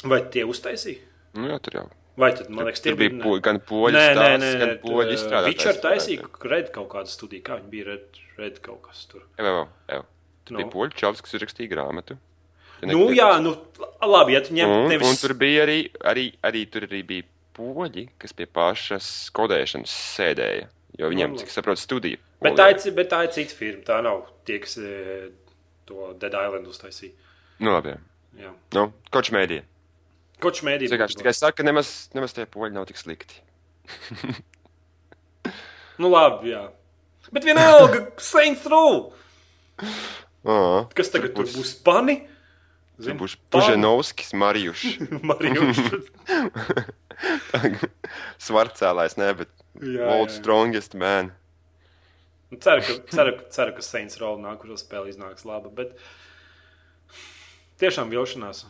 Vai tie uztaisīja? Nu, jā, tur jau. Vai tad, man liekas, tie bija ne? po, gan poļu nē, gan nē poļu izstrādātājs. Viņš ar taisīju red kaut kādu studiju. Kā viņi bija red, red kaut kas tur. Jā, jā, jā. Tur Nu. bija poļu čalis, kas rakstīja grāmatu. Nu, jā, nu, labi, ja tu ņem Un, nevis... un tur bija arī, arī, arī, tur arī bija poļi, kas pie pašas kodēšanas sēdēja. Jo viņiem, Nu, cik saprotu, studija. Bet tā, ir, bet tā ir cita firma. Tā nav tie, kas e, to Dead Island uztaisīja. Nu, labi. jā. Jā. Nu, koč mēdī. Koč mēdī. Es vienkārši tikai saku, ka nemaz, nemaz tie poļi nav tik slikti. Nu, labi, jā. Bet vienalga, Saints Row. Ā, Kas tagad tur būs? Pani? Tur būs Puženovskis, Marijušs. Marijas. Svarcēlājs, ne, bet Jā, World jā. Strongest Man. Nu, Ceru, ka, ceru, ceru, ka Saints Row nākošo spēli iznāks laba. Bet tiešām vilšanās.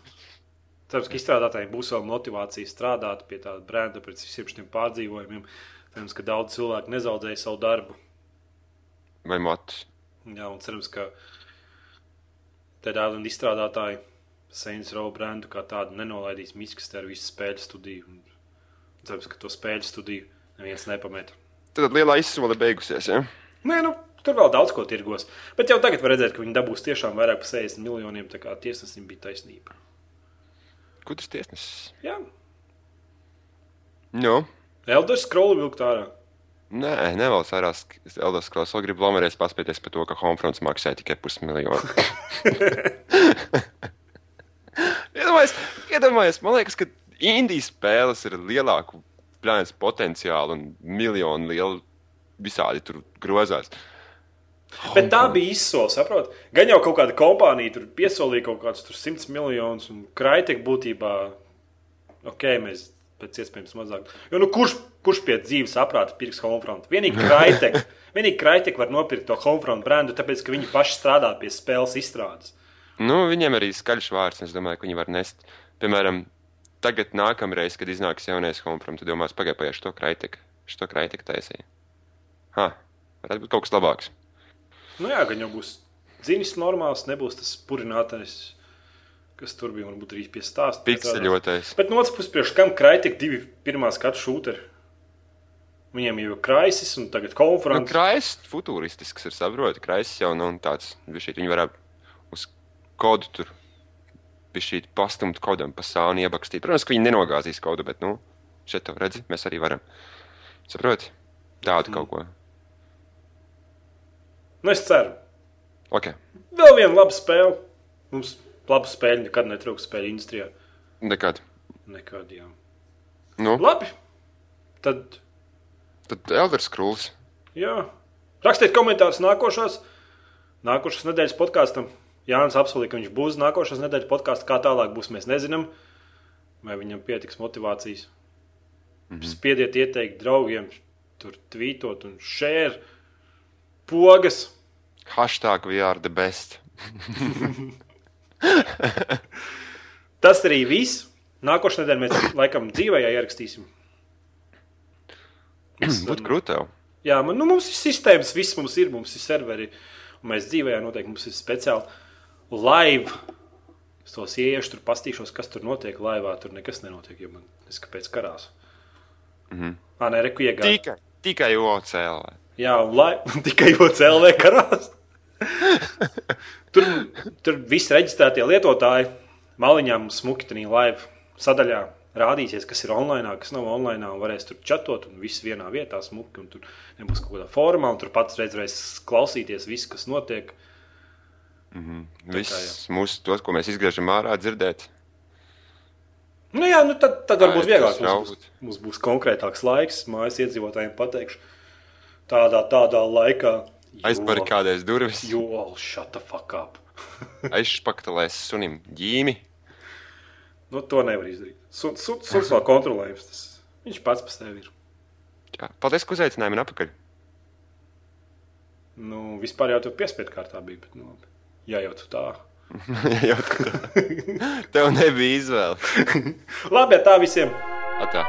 Cerams, ka izstrādātājiem būs vēl motivācija strādāt pie tāda brenda, pēc visiem šiem pārdzīvojumiem. Cerams, ka daudz cilvēku nezaudzēja savu darbu. Vai matus. Jā, un cerams, ka Dead Island izstrādātāji Saints Row brendu kā tādu nenolaidīs miskastē ar visu spēļu studiju. Un Cerams, ka to spēļu studiju neviens nepamet. Tad lielā izsole beigusies, ja? Nē, nu, tur vēl daudz ko tirgos. Bet jau tagad var redzēt, ka viņi dabūs tiešām vairāk par 60 miljoniem. Tā kā tiesnesim bija taisnība. Kudrs tiesnesis? Jā, Nu, Elder Scrolls vilkt ārā. nē, nevēlas vairāk Eldas Klaus. Vēl gribu lamerēs paspēties par to, ka Homefronts maksāja tikai pusmiljonu. iedomājies, iedomājies, man liekas, ka Indijas spēles ir lielāku plānas potenciālu un miljonu lielu visādi tur grozās. Bet tā bija izsola, saprot? Gan jau kaut kāda kompānija tur piesolīja kaut kādus tur 100 miljonus, un kraitek būtībā, ok, mēs pēc iespējams mazāk. Jo nu, kurš, kurš pie dzīves saprāta pirks Homefront? Vienīgi kraitek. Vienīgi kraitek var nopirkt to Homefront brendu, tāpēc, ka viņi paši strādā pie spēles izstrādes. Nu, viņiem arī skaļš vārds. Es domāju, ka viņi var nest. Piemēram, tagad nākamreiz, kad iznāks jaunais Homefront, tad domās, pagaidā, pagaidā, šo kraitek, šo kraitek taisīja. Ha, varētu būt kaut kas labāks. Nu jā, gan jau būs dzinis normāls, nebūs tas purinātais, kas tur bija, varbūt arī pie stāsta. Pikseļotais. Bet no otras puses, priekš kam kraitek divi pirmā skatu šūteri? Viņiem jau ir kraisis un tagad Nu, konferences. Kraisis futuristisks ir saproti. Kraisis jau nav tāds. Bišķīt, viņi varētu uz kodu tur šī pastumt kodam pa sānu iebakstīt. Protams, ka viņi nenogāzīs kodu, bet, nu, šeit to redzi, mēs arī varam. Saproti? Tādu kaut ko. Nu, es ceru. Ok. Vēl viena laba spēle. Mums laba spēle nekad netrūks spēļu industrijā. Nekad. Nekad, jā. Nu, Labi. Tad, tad Elder Scrolls. jā. Rakstiet komentārus nākošās. Nākošās nedēļas podkāstam. Jānis apsolīja, ka viņš būs nākošās nedēļas podkāstā. Kā tālāk būs, mēs nezinām. Vai viņam pietiks motivācijas. Mm -hmm. Spiediet, ieteikt draugiem, tur tvītot un šērt pogas. Hashtag we are the best. Tas arī viss. Nākošais nedēļa mēs laikam dzīvē ierakstīsim. Būtu krūti tev. Jā, man, nu, mums ir sistēmas, viss mums ir, mums ir serveri. Mēs dzīvē noteikti mums ir speciāli live. Es tos ieiešu, tur pastīšos, kas tur notiek laivā. Tur nekas nenotiek, jo man neskapēc karās. Mm -hmm. Nē, reku iegāja. Tikai, tikai OCL. Jā, lai, tikai OCLV karās. tur, tur viss reģistrētie lietotāji maliņām smuki tajā live sadaļā rādīsies, kas ir online, kas nav online, un varēs tur chatot, un viss vienā vietā smuki, un tur nebūs kaut kādā formā, un tur pats reiz varēs klausīties viss, kas notiek. Viss mūsu, tos, ko mēs izgriežam ārā, dzirdēt. Nu jā, nu tad, tad varbūt vieglāk mums mums būs konkrētāks laiks, mājas iedzīvotājiem pateikšu. Tādā, tādā laikā Aizbarikādēs durvis. Jo, shut the fuck up. Aizšpaktelēs sunim ģīmi. Nu, to nevar izdarīt. Sun- sun- Suns vēl kontrolējams. Tas, viņš pats par sevi ir. Jā, paldies, ka uzaicinājāt mani atpakaļ. Nu, vispār jau tur piespiedu kārtā bija. Bet, nu, jā, jau tā. Jā, tu tā. Tev nebija izvēle. Labi, tā visiem. Atā.